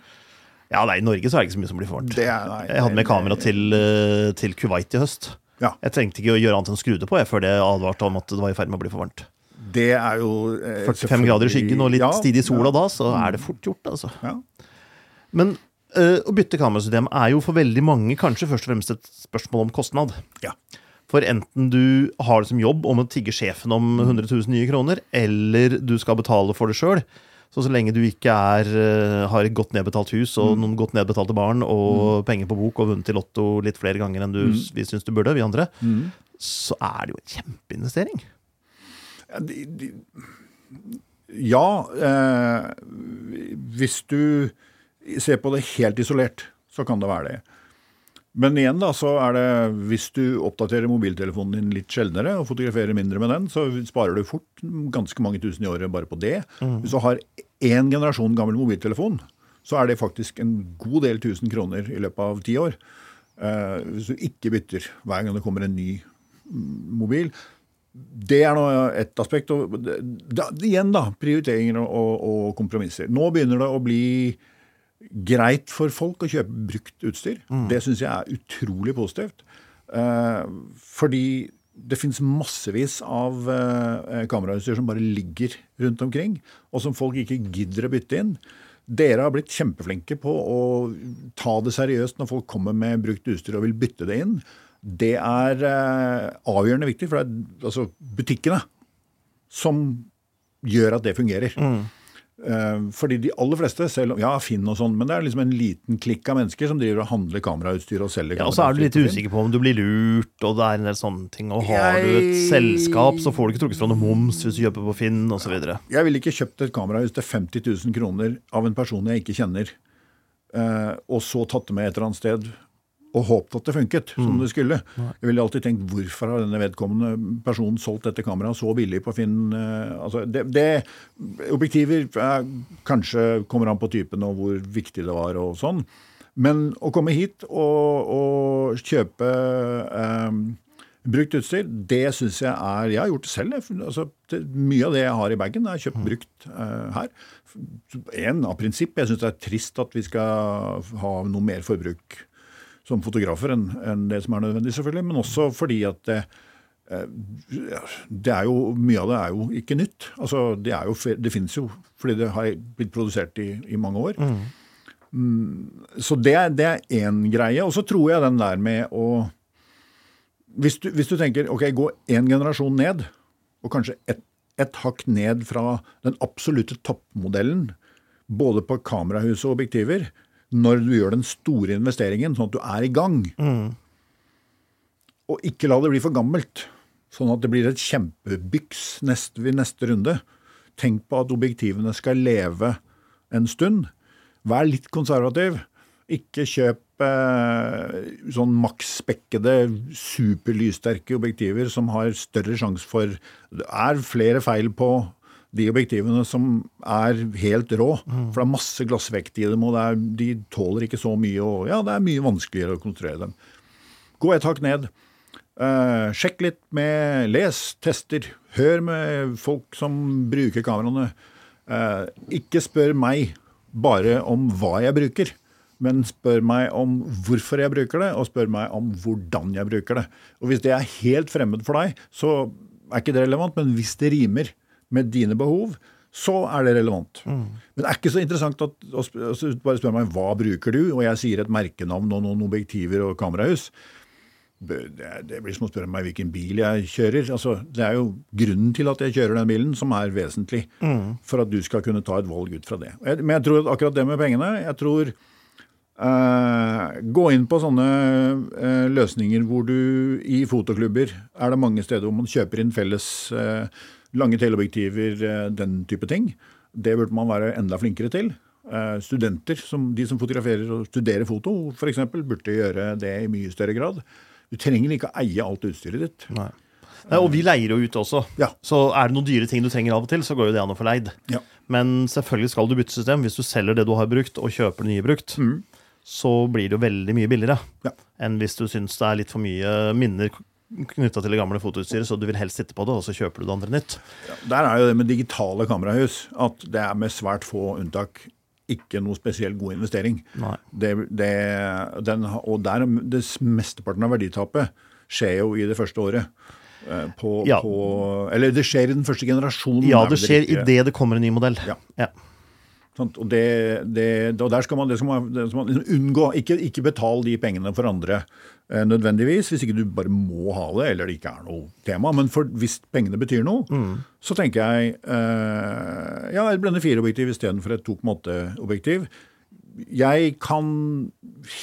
ja, nei, I Norge så er det ikke så mye som blir for varmt. det er, nei, Jeg hadde med kamera til, eh, til Kuwait i høst. Ja. Jeg trengte ikke å gjøre annet enn å skru det på jeg, før det advarte om at det var i ferd med å bli for varmt. Det er jo eh, 45 grader i skyggen og litt Ja, stidig sola ja, da, så er det fort gjort, altså. Ja. Men eh, å bytte kamerasystem er jo for veldig mange kanskje først og fremst et spørsmål om kostnad. Ja. For enten du har det som jobb om å tigge sjefen om 100 000 nye kroner, eller du skal betale for det sjøl. Så så lenge du ikke er, eh, har et godt nedbetalt hus og noen godt nedbetalte barn og penger på bok og vunnet i Lotto litt flere ganger enn du, vi syns du burde, vi andre, så er det jo en kjempeinvestering. Ja, de, de, ja eh, hvis du ser på det helt isolert, så kan det være det. Men igjen, da, så er det hvis du oppdaterer mobiltelefonen din litt sjeldnere og fotograferer mindre med den, så sparer du fort ganske mange tusen i året bare på det. Hvis du har én generasjon gammel mobiltelefon, så er det faktisk en god del tusen kroner i løpet av ti år. Eh, hvis du ikke bytter hver gang det kommer en ny mm, mobil. Det er nå ett aspekt. Og da, igjen, da. Prioriteringer og, og kompromisser. Nå begynner det å bli greit for folk å kjøpe brukt utstyr. Det syns jeg er utrolig positivt. Eh, fordi det finnes massevis av eh, kamerautstyr som bare ligger rundt omkring, og som folk ikke gidder å bytte inn. Dere har blitt kjempeflinke på å ta det seriøst når folk kommer med brukt utstyr og vil bytte det inn. Det er eh, avgjørende viktig, for det er altså, butikkene som gjør at det fungerer. Eh, fordi de aller fleste, selv om, ja, Finn og sånn, men det er liksom en liten klikk av mennesker som driver og handler kamerautstyr og selger Ja, Og så er du litt kamerautstyr usikker på om du blir lurt, og det er en del sånne ting. Og har du et selskap, så får du ikke trukket fra noe moms hvis du kjøper på Finn, osv. Jeg ville ikke kjøpt et kamerahus til 50 000 kroner av en person jeg ikke kjenner, eh, og så tatt det med et eller annet sted og håpet at det funket som det skulle. Jeg ville alltid tenkt hvorfor har denne vedkommende personen solgt dette kameraet så billig på Finn? eh, altså det, det, objektiver er, kanskje kommer an på typen og hvor viktig det var og sånn. Men å komme hit og, og kjøpe eh, brukt utstyr, det syns jeg er Jeg har gjort det selv. Altså, det, mye av det jeg har i bagen, er kjøpt brukt eh, her. En av prinsipp. Jeg syns det er trist at vi skal ha noe mer forbruk som fotografer enn en det som er nødvendig, selvfølgelig. Men også fordi at det, eh, det er jo, Mye av det er jo ikke nytt. Altså, Det, er jo, det finnes jo fordi det har blitt produsert i, i mange år. Mm, så det, det er én greie. Og så tror jeg den der med å hvis du, hvis du tenker ok, gå én generasjon ned, og kanskje ett et hakk ned fra den absolutte toppmodellen, både på kamerahus og objektiver, når du gjør den store investeringen, sånn at du er i gang. Og ikke la det bli for gammelt, sånn at det blir et kjempebyks neste, ved neste runde. Tenk på at objektivene skal leve en stund. Vær litt konservativ. Ikke kjøp eh, sånn maksspekkede, superlyssterke objektiver som har større sjanse for Det er flere feil på de objektivene som er helt rå. For det er masse glassvekt i dem, og er, de tåler ikke så mye. og ja, Det er mye vanskeligere å konstruere dem. Gå et hakk ned. Eh, sjekk litt med Les, tester. Hør med folk som bruker kameraene. Eh, ikke spør meg bare om hva jeg bruker, men spør meg om hvorfor jeg bruker det, og spør meg om hvordan jeg bruker det. Og Hvis det er helt fremmed for deg, så er ikke det relevant, men hvis det rimer med dine behov, så er det relevant. Mm. Men det er ikke så interessant at, å bare spørre meg hva bruker du, og jeg sier et merkenavn og noen objektiver og kamerahus. Det blir som å spørre meg hvilken bil jeg kjører. Altså, det er jo grunnen til at jeg kjører den bilen som er vesentlig mm. for at du skal kunne ta et valg ut fra det. Men jeg tror at akkurat det med pengene jeg tror Uh, gå inn på sånne uh, løsninger hvor du i fotoklubber er det mange steder hvor man kjøper inn felles uh, lange teleobjektiver, den type ting. Det burde man være enda flinkere til. studenter, som, de som fotograferer og studerer foto f.eks., burde gjøre det i mye større grad. Du trenger ikke å eie alt utstyret ditt. Nei. Nei, og vi leier jo ut også. Ja. Så er det noen dyre ting du trenger av og til, så går jo det an å få leid. Ja. Men selvfølgelig skal du bytte system hvis du selger det du har brukt, og kjøper det nye brukt. Mm så blir det jo veldig mye billigere ja. enn hvis du syns det er litt for mye minner knytta til det gamle fotoutstyret, så du vil helst sitte på det, og så kjøper du det andre nytt. Ja, der er jo det med digitale kamerahus at det er med svært få unntak ikke noe spesielt god investering. Det, det, den, og der, det Mesteparten av verditapet skjer jo i det første året. Eh, på, ja. på, eller det skjer i den første generasjonen. Ja, det skjer idet det kommer en ny modell. Ja. ja. Og, det, det, og der skal man, skal man, skal man liksom unngå Ikke, ikke betal de pengene for andre eh, nødvendigvis, hvis ikke du bare må ha det eller det ikke er noe tema. Men for, hvis pengene betyr noe, mm. så tenker jeg eh, ja, et blende 4-objektiv istedenfor et 2,8-objektiv. Jeg kan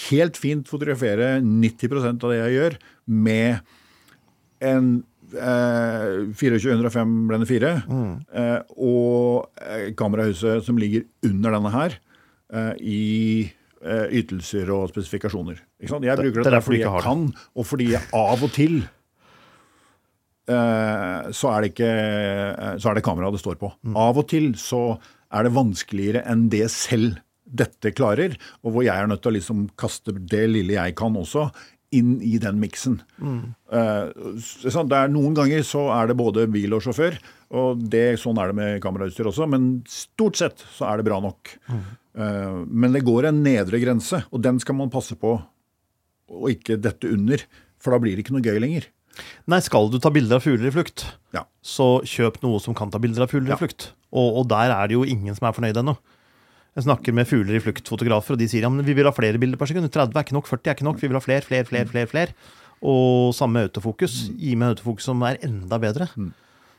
helt fint fotografere 90% av det jeg gjør, med en 2405 eh, blende 4 mm. Eh, og eh, kamerahuset som ligger under denne her, i ytelser og spesifikasjoner. Jeg bruker det, det fordi jeg kan, og fordi jeg av og til så er det ikke så er det kameraet det står på. Mm. Av og til så er det vanskeligere enn det selv dette klarer, og hvor jeg er nødt til å liksom kaste det lille jeg kan også, inn i den miksen. Mm. er noen ganger så er det både bil og sjåfør, og det, sånn er det med kamerautstyr også, men stort sett så er det bra nok. Mm. Men det går en nedre grense, og den skal man passe på å ikke dette under, for da blir det ikke noe gøy lenger. Nei, skal du ta bilder av fugler i flukt, ja. så kjøp noe som kan ta bilder av fugler ja. i flukt. Og, og, der er det jo ingen som er fornøyd ennå. Jeg snakker med fugler i fluktfotografer, og de sier ja, men vi vil ha flere bilder per sekund. 30 er ikke nok, 40 er ikke nok. Vi vil ha flere, flere, flere. flere, flere. Og samme autofokus. Gi meg autofokus som er enda bedre. Mm.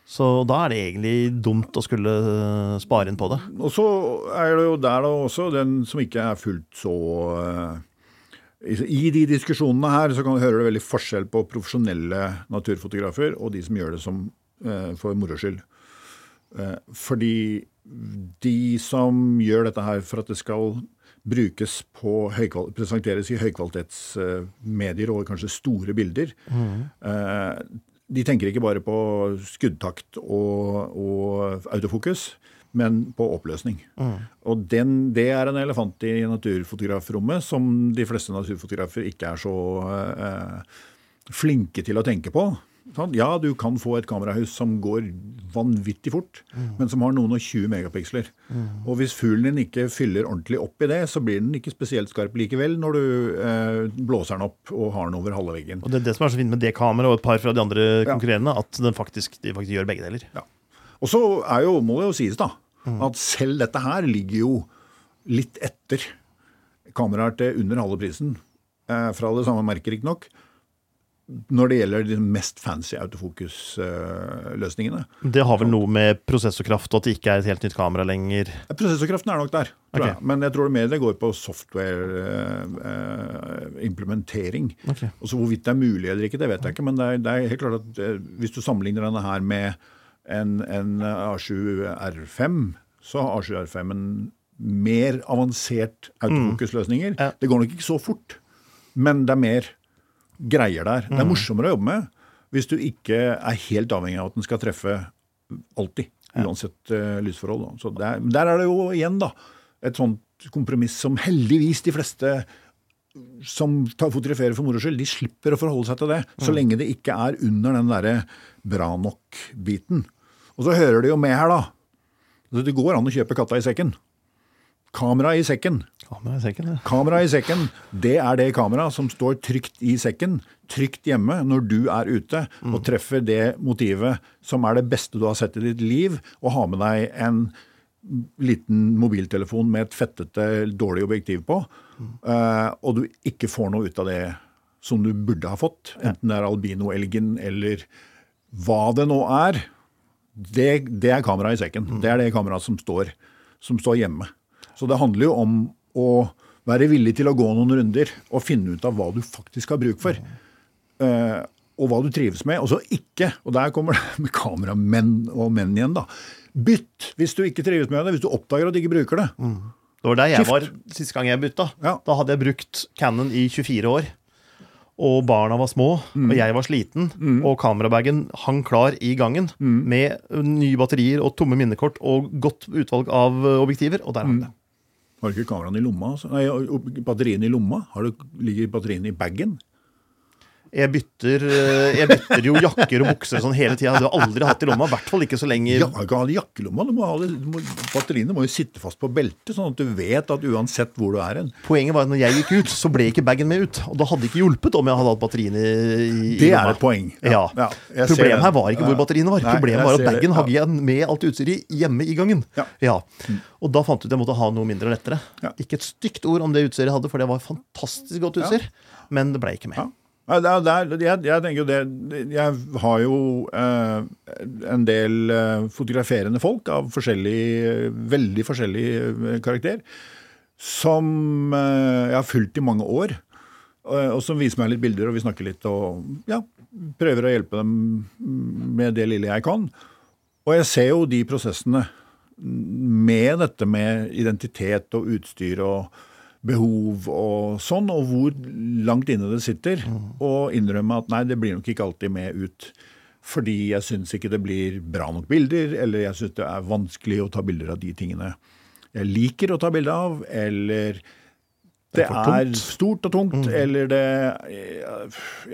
Så da er det egentlig dumt å skulle eh, spare inn på det. Og så er det jo der da også den som ikke er fullt så uh, I de diskusjonene her så kan du høre det veldig forskjell på profesjonelle naturfotografer og de som gjør det som, uh, for moro skyld. Fordi de som gjør dette her for at det skal brukes på presenteres i høykvalitetsmedier og kanskje store bilder. Mm. De tenker ikke bare på skuddtakt og, og autofokus, men på oppløsning. Mm. Og den, det er en elefant i naturfotografrommet som de fleste naturfotografer ikke er så eh, flinke til å tenke på. Sånn, ja, du kan få et kamerahus som går vanvittig fort, mm. men som har noen og 20 megapiksler. Mm. Og hvis fuglen din ikke fyller ordentlig opp i det, så blir den ikke spesielt skarp likevel når du eh, blåser den opp og har den over halve veggen. Og Det er det som er så fint med det kameraet og et par fra de andre konkurrerende, ja. at faktisk, de faktisk gjør begge deler. Ja. Og så er jo, må det jo sies da, mm. at selv dette her ligger jo litt etter kameraer til under halve prisen, eh, fra det samme merket riktignok. Når det gjelder de mest fancy autofokusløsningene. Det har vel noe med prosessorkraft og at det ikke er et helt nytt kamera lenger? Prosessorkraften er nok der, okay. jeg. men jeg tror det mer det går på software-implementering. Eh, okay. Og så Hvorvidt det er mulig eller ikke, det vet jeg ikke. Men det er, det er helt klart at eh, hvis du sammenligner denne her med en, en A7R5, så har A7R5 en mer avansert autofokusløsninger. Mm. Ja. Det går nok ikke så fort, men det er mer greier der. Det er Mm. morsommere å jobbe med hvis du ikke er helt avhengig av at den skal treffe alltid. Uansett uh, lysforhold. Da. Så der, der er det jo igjen da, et sånt kompromiss som heldigvis de fleste som fotograferer for moro skyld, de slipper å forholde seg til det. Så mm. lenge det ikke er under den derre bra nok-biten. Og så hører det jo med her, da. Det går an å kjøpe katta i sekken. Kamera i sekken. Kamera i sekken, ja. Kamera i sekken, Det er det kameraet som står trygt i sekken, trygt hjemme når du er ute og treffer det motivet som er det beste du har sett i ditt liv, og har med deg en liten mobiltelefon med et fettete, dårlig objektiv på, uh, og du ikke får noe ut av det som du burde ha fått, enten det er albinoelgen eller hva det nå er, det, det er kameraet i sekken. Det er det kameraet som står, som står hjemme. Så det handler jo om å være villig til å gå noen runder og finne ut av hva du faktisk har bruk for. Uh, og hva du trives med. Og så ikke, og der kommer det med kameramenn og menn igjen, da. Bytt hvis du ikke trives med det, hvis du oppdager at du ikke bruker det. Mm. Det var der jeg Skift. var siste gang jeg bytta. Ja. Da hadde jeg brukt Cannon i 24 år. Og barna var små, mm. og jeg var sliten, mm. og kamerabagen hang klar i gangen mm. med nye batterier og tomme minnekort og godt utvalg av objektiver, og der hang mm. det. Har du ikke kameraene i lomma? Altså? Nei, batteriene i lomma? Har du, ligger batteriene i bagen? Jeg bytter, eh, jeg bytter, jo jakker og bukser sånn hele tida. Det har aldri hatt i lomma. I hvert fall ikke så lenge Ja, ikke i jakkelomma. Du må ha det, du må, batteriene må jo sitte fast på beltet, sånn at du vet at uansett hvor du er hen Poenget var at når jeg gikk ut, så ble ikke bagen med ut. Og da hadde det ikke hjulpet om jeg hadde hatt batteriene i, i Det er et poeng. Ja. ja. ja Problemet her var ikke hvor batteriene var. Nei, Problemet var at bagen hadde jeg med alt utstyret hjemme i gangen. Ja. Mm. Og da fant jeg ut at jeg måtte ha noe mindre og lettere. Ikke et stygt ord om det utstyret jeg hadde, for det var fantastisk godt utstyr. Men det ble ikke med. Det er, det er, jeg, jeg, tenker jo det Jeg har jo eh, en del eh, fotograferende folk av forskjellig, veldig forskjellig eh, karakter. Som eh, jeg har fulgt i mange år. og, og som viser meg litt bilder, og vi snakker litt og ja, prøver å hjelpe dem med det lille jeg kan. Og jeg ser jo de prosessene med dette med identitet og utstyr og behov og sånn, og hvor langt inne det sitter. Og innrømme at nei, det blir nok ikke alltid med ut. Fordi jeg syns ikke det blir bra nok bilder, eller jeg syns det er vanskelig å ta bilder av de tingene jeg liker å ta bilde av, eller det, det er, stort og tungt, mm. eller det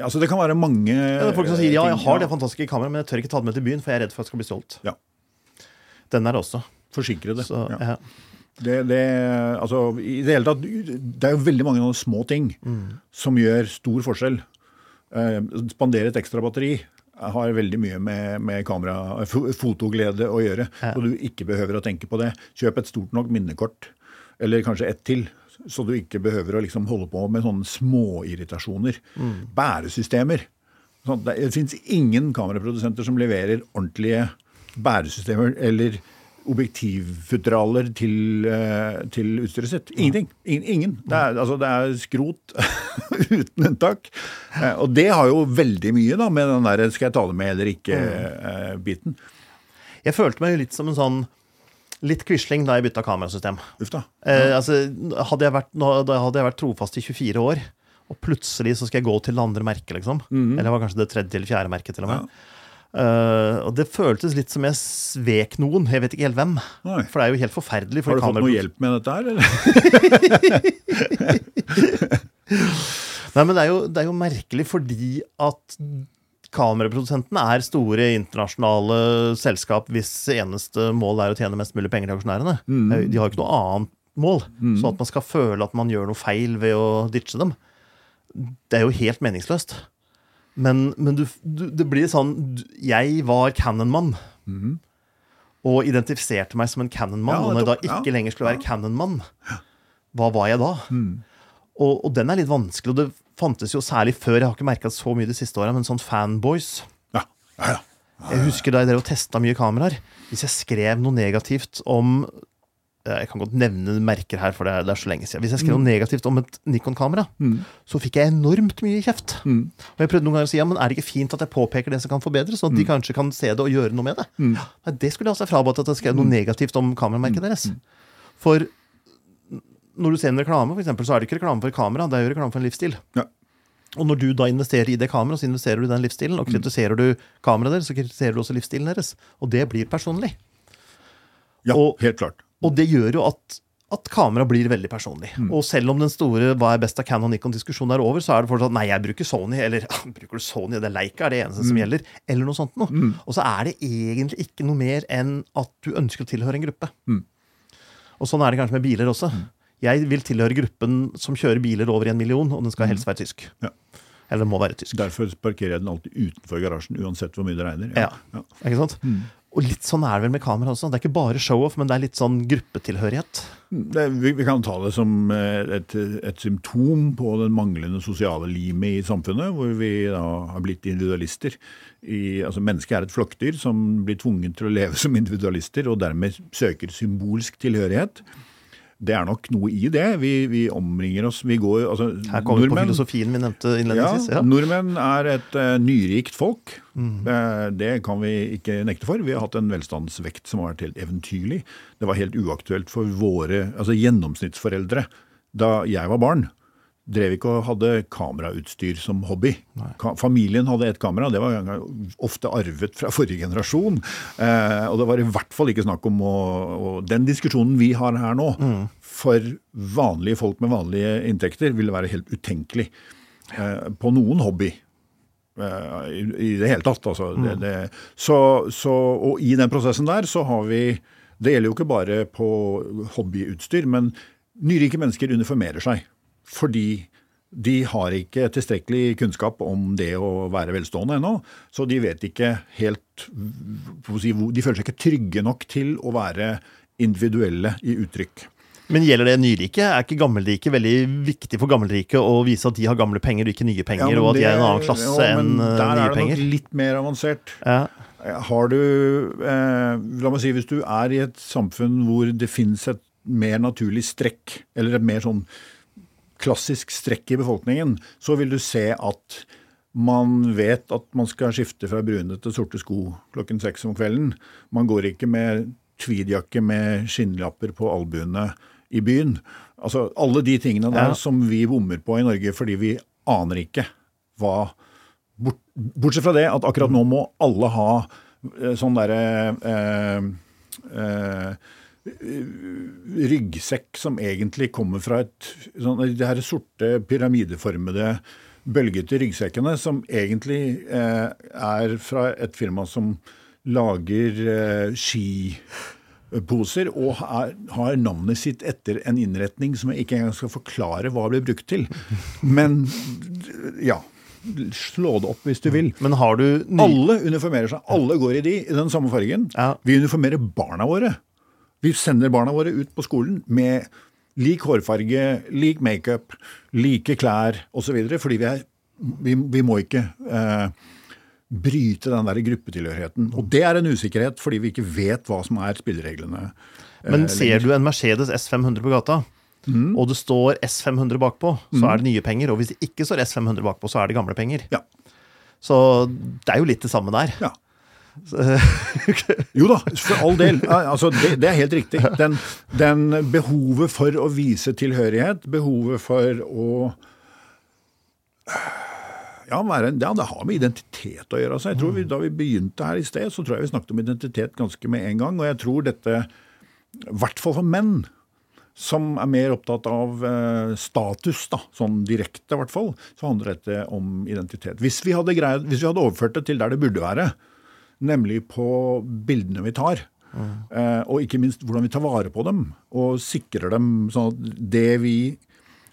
Altså, det kan være mange ja, Det er folk som sier ja, jeg har det fantastiske kameraet, men jeg tør ikke ta det med til byen, for jeg er redd for at jeg skal bli stolt. Ja. Den er det også. Forsikrede. Så, ja. Det, det, altså, i det, hele tatt, det er jo veldig mange små ting mm. som gjør stor forskjell. Eh, spandere et ekstra batteri har veldig mye med, med kamera, fotoglede å gjøre. Ja. Og du ikke behøver å tenke på det. Kjøp et stort nok minnekort, eller kanskje ett til. Så du ikke behøver å liksom holde på med sånne småirritasjoner. Mm. Bæresystemer. Sånn, det fins ingen kameraprodusenter som leverer ordentlige bæresystemer eller objektivfutteraler til, eh, til, utstyret sitt. Ingenting. Ingen. Det er, altså, det er skrot uten unntak. Eh, og det har jo veldig mye da, med den der 'skal jeg ta det med eller ikke'-biten. Eh, jeg følte meg jo litt som en sånn litt quisling da jeg bytta kamerasystem. Da. Eh, altså, hadde, jeg vært, hadde jeg vært trofast i 24 år, og plutselig så skal jeg gå til det andre merket, liksom. Mm -hmm. Eller det var kanskje det tredje eller fjerde merket, til og med. Ja. Uh, og det føltes litt som jeg svek noen. Jeg vet ikke helt hvem. Nei. For det er jo helt forferdelig. Har du fått noe hjelp med dette her, eller? Nei, men det er, jo, det er, jo, merkelig fordi at kameraprodusentene er store internasjonale selskap hvis eneste mål er å tjene mest mulig penger til aksjonærene. Mm. De har jo ikke noe annet mål. Mm. Så at man skal føle at man gjør noe feil ved å ditche dem, det er jo helt meningsløst. Men, men du, du, det blir sånn Jeg var Cannon-mann. Mm. Og identifiserte meg som en Cannon-mann. Ja, og når jeg da ikke ja, lenger skulle være ja. Cannon-mann, hva var jeg da? Mm. Og, og, den er litt vanskelig. Og det fantes jo særlig før, jeg har ikke merka så mye de siste åra, men sånn fanboys. Ja, ja, ja. Jeg husker da jeg drev og testa mye kameraer. Hvis jeg skrev noe negativt om jeg kan godt nevne merker her, for det er, det er så lenge siden. Hvis jeg skrev noe mm. negativt om et Nikon-kamera, mm. så fikk jeg enormt mye kjeft. Mm. Og jeg prøvde noen ganger å si ja, men er det ikke fint at jeg påpeker det som kan forbedres, sånn at de mm. kanskje kan se det og gjøre noe med det? Mm. Nei, det skulle jeg altså frabedt at jeg skrev noe mm. negativt om kameramerket deres. For når du ser en reklame, for eksempel, så er det ikke reklame for kamera, det er jo reklame for en livsstil. Ja. Og når du da investerer i det kameraet, så investerer du i den livsstilen. Og kritiserer du kameraet deres, så kritiserer du også livsstilen deres. Og det blir personlig. Ja, Og, helt klart. Og det gjør jo at, at kamera blir veldig personlig. Mm. Og selv om den store hva er best av Canon Nikon-diskusjonen er over, så er det fortsatt nei, jeg bruker Sony, eller bruker du Sony, det er Leica er det eneste Mm. som gjelder, eller noe sånt noe. Og så er det egentlig ikke noe mer enn at du ønsker å tilhøre en gruppe. Mm. Og sånn er det kanskje med biler også. Jeg vil tilhøre gruppen som kjører biler over en million, og den skal helst være tysk. Ja. Eller må være tysk. Derfor parkerer jeg den alltid utenfor garasjen, uansett hvor mye det regner. Ja. Ikke sant? Og litt sånn er det vel med kamera også. Det er ikke bare show-off, men det er litt sånn gruppetilhørighet. Det, vi, vi kan ta det som eh, et, et symptom på den manglende sosiale limet i samfunnet, hvor vi da har blitt individualister. I, altså Mennesket er et flokkdyr som blir tvunget til å leve som individualister, og dermed søker symbolsk tilhørighet. Det er nok noe i det. Vi, vi omringer oss Vi går altså, Her kommer vi på filosofien vi nevnte ja, innledningsvis. Ja. Nordmenn er et uh, nyrikt folk. Eh, det kan vi ikke nekte for. Vi har hatt en velstandsvekt som har vært helt eventyrlig. Det var helt uaktuelt for våre altså gjennomsnittsforeldre da jeg var barn. Drev ikke og hadde kamerautstyr som hobby. Ka familien hadde et kamera, det var ofte arvet fra forrige generasjon. Eh, og det var i hvert fall ikke snakk om å å Den diskusjonen vi har her nå, for vanlige folk med vanlige inntekter, ville være helt utenkelig eh, på noen hobby. eh, I, I det hele tatt, altså. Det, det, så, så, og i den prosessen der så har vi Det gjelder jo ikke bare på hobbyutstyr, men nyrike mennesker uniformerer seg. Fordi de har ikke tilstrekkelig kunnskap om det å være velstående ennå. Så de vet ikke helt De føler seg ikke trygge nok til å være individuelle i uttrykk. Men gjelder det nyrike? Er ikke gammelrike veldig viktig for gammelrike å vise at de har gamle penger og ikke nye penger, Ja, og at de er en annen klasse jo, enn nye penger? Der er det nok litt mer avansert. Ja. Har du eh, La meg si, hvis du er i et samfunn hvor det finnes et mer naturlig strekk, eller et mer sånn klassisk strekk i befolkningen, så vil du se at man vet at man skal skifte fra brune til sorte sko klokken seks om kvelden. Man går ikke med tweedjakke med skinnlapper på albuene i byen. Altså Alle de tingene der Ja. som vi bommer på i Norge fordi vi aner ikke hva bort, Bortsett fra det at akkurat nå må alle ha eh, sånn derre eh, eh, ryggsekk som egentlig kommer fra et sånn, De her sorte pyramideformede bølgete ryggsekkene som egentlig eh, er fra et firma som lager eh, skiposer, og har, har navnet sitt etter en innretning som jeg ikke engang skal forklare hva blir brukt til. Men ja. Slå det opp hvis du vil. Men har du ny... Alle uniformerer seg. Alle går i de, i den samme fargen. Ja. Vi uniformerer barna våre. Vi sender barna våre ut på skolen med lik hårfarge, lik makeup, like klær osv. Fordi vi, er, vi, vi må ikke eh, bryte den der gruppetilhørigheten. Og det er en usikkerhet fordi vi ikke vet hva som er spillereglene. eh, Men ser du en Mercedes S500 på gata, Mm. og det står S500 bakpå, så er det nye penger. Og hvis det ikke står S500 bakpå, så er det gamle penger. Ja. Så det er jo litt det samme der. ja. Jo da, for all del. Altså, det, det er helt riktig. Den, den behovet for å vise tilhørighet, behovet for å ja, være, en- ja, det har med identitet å gjøre. Altså. Jeg tror vi, Da vi begynte her i sted, så tror jeg vi snakket om identitet ganske med en gang. Og jeg tror dette, i hvert fall for menn, som er mer opptatt av eh, status, da, sånn direkte i hvert fall, så handler dette om identitet. Hvis vi, hadde greid, hvis vi hadde overført det til der det burde være, nemlig på bildene vi tar, Mm. og ikke minst hvordan vi tar vare på dem, og sikrer dem sånn at det vi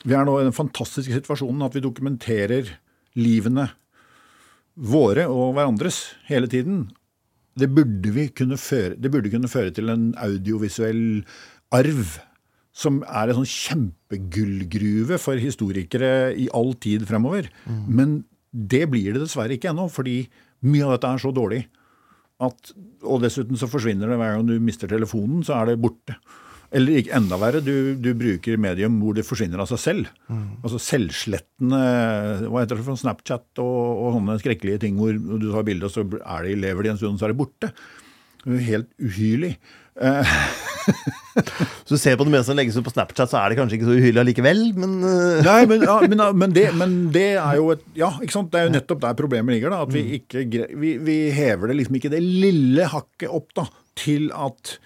Vi er nå i den fantastiske situasjonen at vi dokumenterer livene våre og hverandres hele tiden. Det burde, vi kunne føre, det burde kunne føre til en audiovisuell arv som er en sånn kjempegullgruve for historikere i all tid fremover. Men det blir det dessverre ikke ennå, fordi mye av dette er så dårlig. At, og dessuten så forsvinner det hver gang du mister telefonen, så er det borte. Eller ikke enda verre, du, du bruker medium hvor det forsvinner av seg selv. Altså selvslettende hva heter det for Snapchat og, og sånne skrekkelige ting hvor du tar bilde, og så er de, lever de en stund, så er det borte. Det Helt uhyrlig. Eh, Så du ser på det meste som legges ut på Snapchat, så er det kanskje ikke så uhyrlig allikevel, men eh, Nei, men, ja, men, men, det, men det er jo et Ja, ikke sant. Det er jo nettopp der problemet ligger. da, At vi ikke vi, vi hever det liksom ikke det lille hakket opp da, til at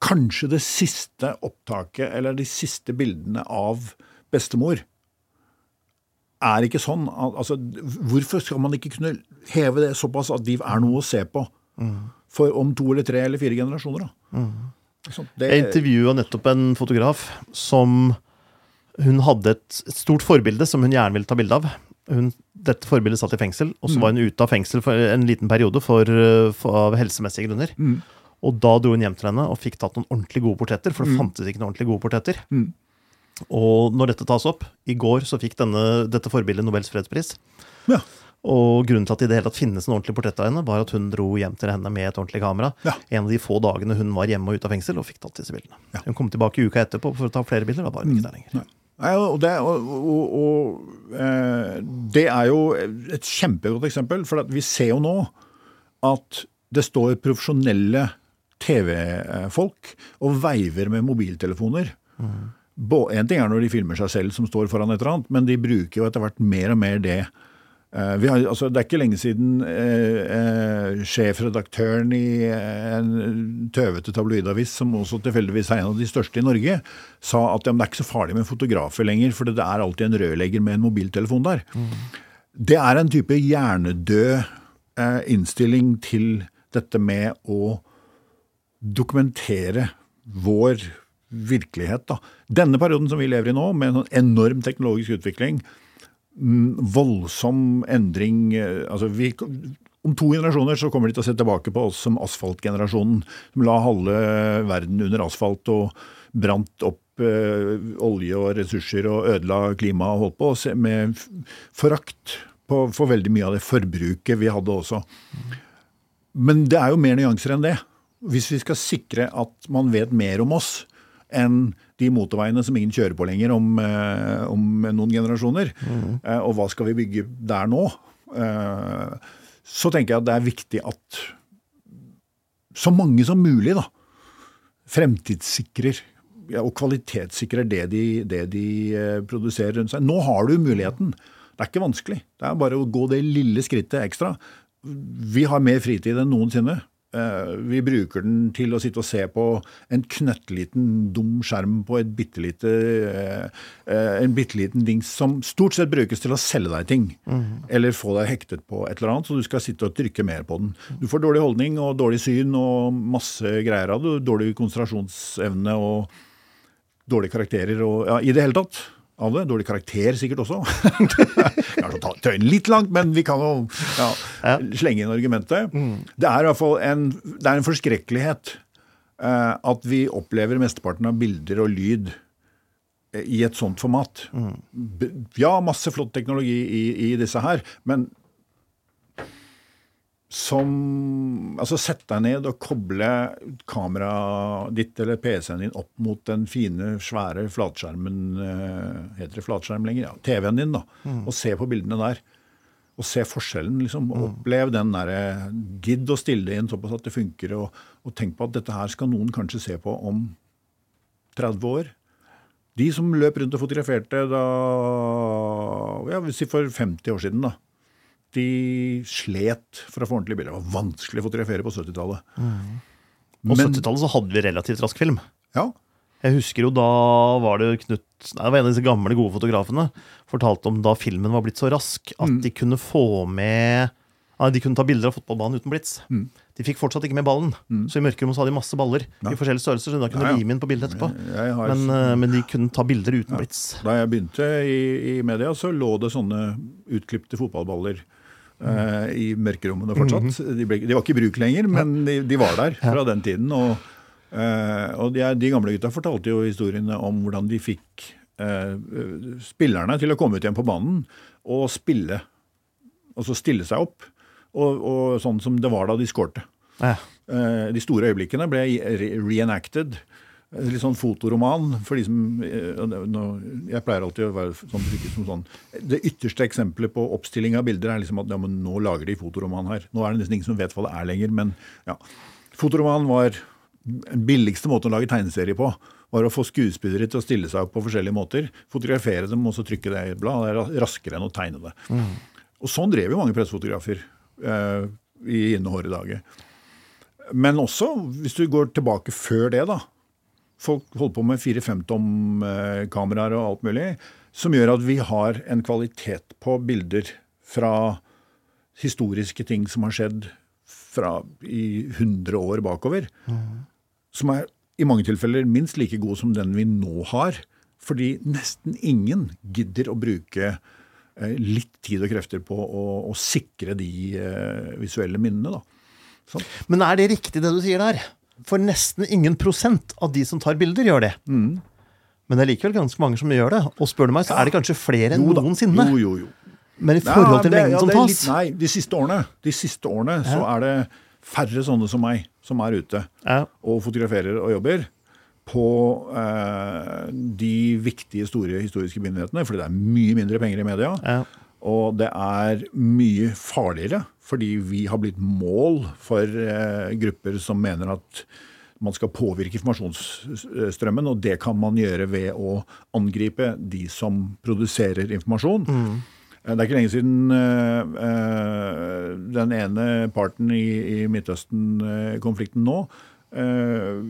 kanskje det siste opptaket, eller de siste bildene av bestemor, er ikke sånn. Altså, hvorfor skal man ikke kunne heve det såpass at de er noe å se på for om to eller tre eller fire generasjoner? da? Sånn, det... Jeg intervjua nettopp en fotograf som hun hadde et, et, stort forbilde som hun gjerne ville ta bilde av. Hun, dette forbildet satt i fengsel, og så mm. var hun ute av fengsel for en liten periode for, for, av helsemessige grunner. Mm. Og da dro hun hjem til henne og fikk tatt noen ordentlig gode portretter, for det mm. fantes ikke noen ordentlig gode portretter. Mm. Og når dette tas opp I går så fikk denne, dette forbildet Nobels fredspris. Ja. Og grunnen til at det i det hele tatt finnes en ordentlig portrett av henne, var at hun dro hjem til henne med et ordentlig kamera ja. en av de få dagene hun var hjemme og ute av fengsel og fikk tatt disse bildene. Ja. Hun kom tilbake uka etterpå for å ta flere bilder. Da var hun ikke mm. der lenger. Nei, og, det, og, og, og eh, det, er jo et kjempegodt eksempel. For vi ser jo nå at det står profesjonelle TV-folk og veiver med mobiltelefoner. Mm. En ting er når de filmer seg selv som står foran et eller annet, men de bruker jo etter hvert mer og mer det. Uh, har, altså, det er ikke lenge siden uh, uh, sjefredaktøren i en tøvete tabloidavis, som også tilfeldigvis er en av de største i Norge, sa at ja, det er ikke så farlig med fotografer lenger, for det er alltid en rørlegger med en mobiltelefon der. Mm. Det er en type hjernedød innstilling til dette med å dokumentere vår virkelighet. Da. Denne perioden som vi lever i nå, med en sånn enorm teknologisk utvikling, voldsom endring eh, altså vi, Om to generasjoner så kommer de til å se tilbake på oss som asfaltgenerasjonen, som la halve verden under asfalt og brant opp eh, olje og ressurser og ødela klimaet og holdt på, med forakt på, for veldig mye av det forbruket vi hadde også. Men det er jo mer nyanser enn det. Hvis vi skal sikre at man vet mer om oss, enn de motorveiene som ingen kjører på lenger om, eh, om noen generasjoner. Mm. Og hva skal vi bygge der nå? Eh, så tenker jeg at det er viktig at så mange som mulig da, fremtidssikrer ja, og kvalitetssikrer det de, det de produserer rundt seg. Nå har du muligheten. Det er ikke vanskelig. Det er bare å gå det lille skrittet ekstra. Vi har mer fritid enn noensinne. Eh, vi bruker den til å sitte og se på en knøttliten, dum skjerm på et bitte lite, eh, eh, en bitte liten dings som stort sett brukes til å selge deg ting. Mm. Eller få deg hektet på et eller annet, så du skal sitte og trykke mer på den. Du får dårlig holdning og dårlig syn og masse greier av det. Dårlig konsentrasjonsevne og dårlige karakterer og ja, i det hele tatt av det. Dårlig karakter sikkert også. Tøyen litt langt, men vi kan jo ja, slenge inn argumentet. Det er i hvert fall en, det er en forskrekkelighet eh, at vi opplever mesteparten av bilder og lyd eh, i et sånt format. Mm. Ja, masse flott teknologi i, i disse her, men som Altså, sett deg ned og koble kameraet ditt eller PC-en din opp mot den fine, svære flatskjermen uh, Heter det flatskjerm lenger? Ja. TV-en din, da. Mm. Og se på bildene der. Og se forskjellen, liksom. Mm. Opplev den derre Gidd å stille inn såpass at det funker, og, og tenk på at dette her skal noen kanskje se på om 30 år. De som løp rundt og fotograferte da ja, for 50 år siden, da de slet for å få ordentlige bilder. Det var vanskelig å fotografere på 70-tallet. Mm. På 70-tallet så hadde vi relativt rask film. Ja. Jeg husker jo da var det Knut nei, det var En av disse gamle, gode fotografene fortalte om da filmen var blitt så rask at mm. de kunne få med De kunne ta bilder av fotballbanen uten blits. Mm. De fikk fortsatt ikke med ballen, mm. så i mørkerommet hadde de masse baller ja. i forskjellige størrelser. så da kunne ja, ja. lime inn på bildet etterpå. Har, men, uh, men, de kunne ta bilder uten blits. Da jeg begynte i, i media, så lå det sånne utklipte fotballballer uh, i mørkerommene fortsatt. Mm -hmm. de, ble, de, var ikke i bruk lenger, men de, de var der fra den tiden. Og, uh, og de, de, gamle gutta fortalte jo historiene om hvordan de fikk uh, spillerne til å komme ut igjen på banen og spille. Og så stille seg opp. Og, og sånn som det var da de skårte. Ja. De store øyeblikkene ble reenacted litt sånn fotoroman for de som eh, Jeg pleier alltid å være sånn, som sånn Det ytterste eksempelet på oppstilling av bilder er liksom at ja, men nå lager de fotoroman her. Nå er det nesten ingen som vet hva det er lenger, men ja. Fotoroman var den billigste måten å lage tegneserie på var å få skuespillere til å stille seg opp på forskjellige måter. Fotografere dem og så trykke det i et blad. Det er raskere enn å tegne det. Mm. Og sånn drev jo mange pressefotografer eh, i innehåret dager. Men også, hvis du går tilbake før det, da. Folk holder på med 4-5 tom eh, kameraer og alt mulig. Som gjør at vi har en kvalitet på bilder fra historiske ting som har skjedd fra i 100 år bakover. Som er i mange tilfeller minst like god som den vi nå har. Fordi nesten ingen gidder å bruke eh, litt tid og krefter på å, å sikre de eh, visuelle minnene. da. Sånn. Men er det riktig det du sier der? For nesten ingen prosent av de som tar bilder, gjør det. Mm. Men det er likevel ganske mange som gjør det. Og spør du meg, så er det kanskje flere enn Jo noensinne. Jo, jo, jo. Men i forhold til Ja, det- mengden ja, som tas litt- Nei, de siste årene, de siste årene så er det færre sånne som meg som er ute ja. og fotograferer og jobber på eh, de viktige, store historiske myndighetene, Fordi det er mye mindre penger i media. Og det er mye farligere, fordi vi har blitt mål for eh, grupper som mener at man skal påvirke informasjonsstrømmen, og det kan man gjøre ved å angripe de som produserer informasjon. Mm. Det er ikke lenge siden uh, den ene parten i, i Midtøsten-konflikten nå uh,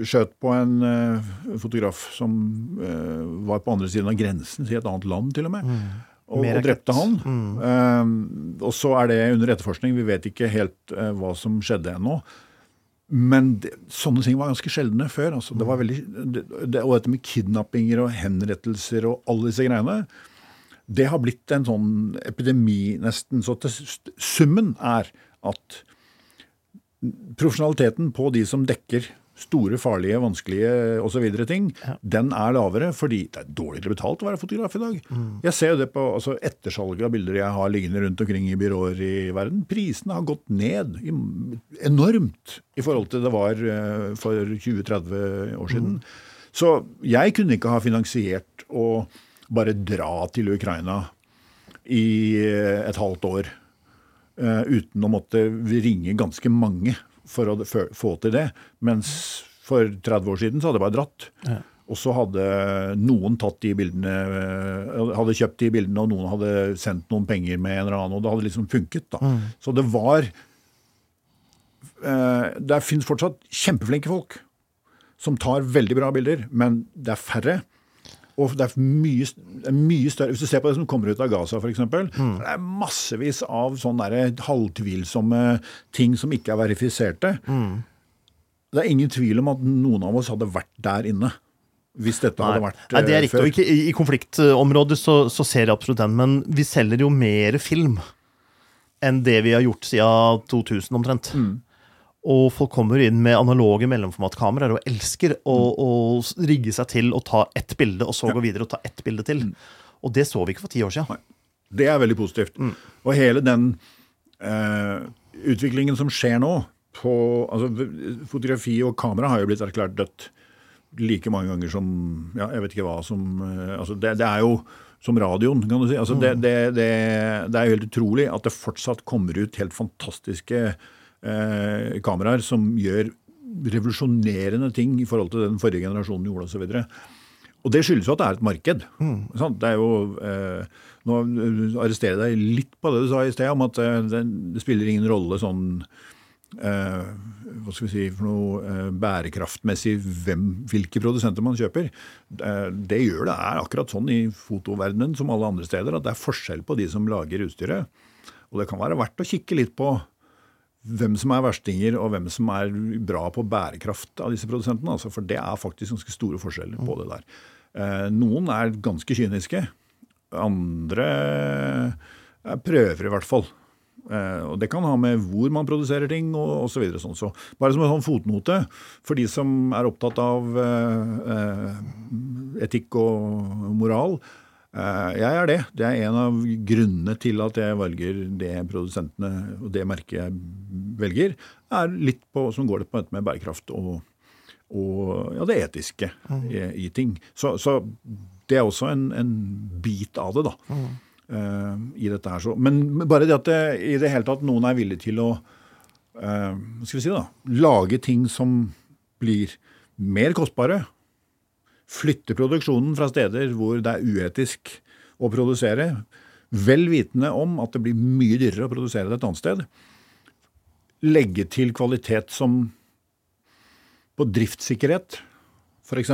skjøt på en uh, fotograf som var på andre siden av grensen, i et annet land til og med. Og, og drepte han. han. Uh, og så er det under etterforskning. Vi vet ikke helt uh, hva som skjedde ennå. Men det, sånne ting var ganske sjeldne før. Altså, det var veldig, det, det, og dette med kidnappinger og henrettelser og alle disse greiene, det har blitt en sånn epidemi nesten. Så til, summen er at profesjonaliteten på de som dekker store, farlige, vanskelige osv. ting, den er lavere fordi det er dårligere betalt å være fotograf i dag. Jeg ser jo det på altså, ettersalget av bilder jeg har liggende rundt omkring i byråer i verden. Prisene har gått ned i, enormt i forhold til det var uh, for 20-30 år siden. Så jeg kunne ikke ha finansiert å bare dra til Ukraina i eh, et halvt år eh, uten å måtte ringe ganske mange for å få til det. Mens for 30 år siden så hadde jeg bare dratt. Og så hadde noen tatt de bildene, eh, hadde kjøpt de bildene, og noen hadde sendt noen penger med en eller annen, og det hadde liksom funket. da. Så det var eh, Det finnes fortsatt kjempeflinke folk som tar veldig bra bilder, men det er færre. Og det er mye, mye større Hvis du ser på det som kommer ut av Gaza, f.eks. Mm. Det er massevis av sånne der halvtvilsomme ting som ikke er verifiserte. Det er ingen tvil om at noen av oss hadde vært der inne. Hvis dette hadde vært Nei, det er eh, riktig. før. I i konfliktområdet så, så ser jeg absolutt den, men vi selger jo mer film enn det vi har gjort siden 2000 omtrent. Mm. Og folk kommer inn med analoge mellomformatkameraer og elsker å, Mm. rigge seg til å ta ett bilde, og så gå videre og ta ett bilde til. Mm. Og det så vi ikke for ti år siden. Det er veldig positivt. Og hele den eh, utviklingen som skjer nå på altså, Fotografi og kamera har jo blitt erklært dødt like mange ganger som ja, Jeg vet ikke hva som eh, altså, det, det er jo som radioen, kan du si. Altså, det, det, det, det er jo helt utrolig at det fortsatt kommer ut helt fantastiske eh, kameraer som gjør revolusjonerende ting i forhold til den forrige generasjonen gjorde osv. Og det skyldes jo at det er et marked. Sant? Det er jo, eh, nå arresterer jeg deg litt på det du sa i sted, om at eh, det, det spiller ingen rolle sånn eh, hva skal vi si, for noe eh, bærekraftmessig hvem, hvilke produsenter man kjøper. Eh, det gjør det er akkurat sånn i fotoverdenen som alle andre steder, at det er forskjell på de som lager utstyret. Og det kan være verdt å kikke litt på hvem som er verstinger, og hvem som er bra på bærekraft av disse produsentene. Altså, for det er faktisk ganske store forskjeller på det der. Eh, noen er ganske kyniske. Andre eh, prøver i hvert fall. Eh, og Det kan ha med hvor man produserer ting og osv. Så sånn. så bare som en sånn fotnote for de som er opptatt av etikk og moral. Eh, jeg er det. Det er en av grunnene til at jeg velger det produsentene og det merket jeg velger, er litt på, som går det på dette med bærekraft og, og ja, det etiske i, i ting. Så, så det er også en, en bit av det, da. eh, I dette her. Så. Men bare det at det, i det hele tatt noen er villig til å uh, skal vi si da, lage ting som blir mer kostbare, flytte produksjonen fra steder hvor det er uetisk å produsere, vel vitende om at det blir mye dyrere å produsere det et annet sted. legge til kvalitet som på driftssikkerhet, f.eks.,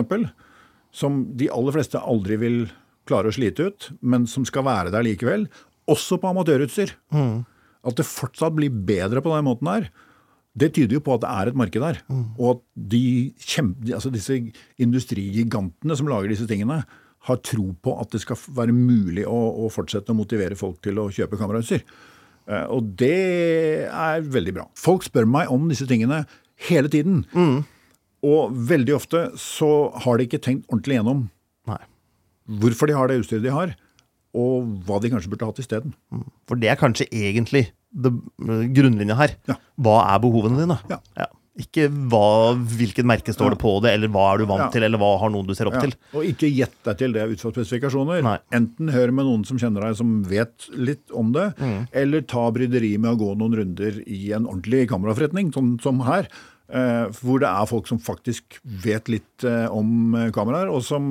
som de aller fleste aldri vil klare å slite ut, men som skal være der likevel, også på amatørutstyr. At det fortsatt blir bedre på den måten her, det tyder jo på at det er et marked der. Og at de kjempe, altså disse industrigigantene som lager disse tingene, har tro på at det skal være mulig å, å fortsette å motivere folk til å kjøpe kamerautstyr. Eh, Og det er veldig bra. Folk spør meg om disse tingene hele tiden. Og veldig ofte så har de ikke tenkt ordentlig gjennom Nei. hvorfor de har det utstyret de har, og hva de kanskje burde hatt isteden. For det er kanskje egentlig grunnlinja her. Ja. Hva er behovene dine? Ja. Ikke hva, hvilket merke står det på det, eller hva er du vant Ja. til, eller hva har noen du ser opp Ja, til. og ikke gjett deg til det ut fra spesifikasjoner. Nei. Enten hør med noen som kjenner deg, som vet litt om det, Mm. eller ta bryderiet med å gå noen runder i en ordentlig kameraforretning, sånn som her. Eh, hvor det er folk som faktisk vet litt eh, om eh, kameraer, og som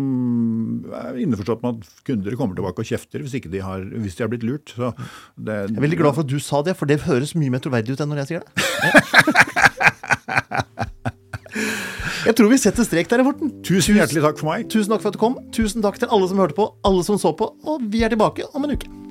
er innforstått med at kunder kommer tilbake og kjefter hvis, ikke de, har, hvis de har blitt lurt. Så det, Jeg er veldig glad for at du sa det, for det høres mye mer troverdig ut enn når jeg sier det. Jeg tror vi setter strek der, Morten. Tusen hjertelig takk for meg. Tusen takk for at du kom. Tusen takk til alle som hørte på, alle som så på, og vi er tilbake om en uke.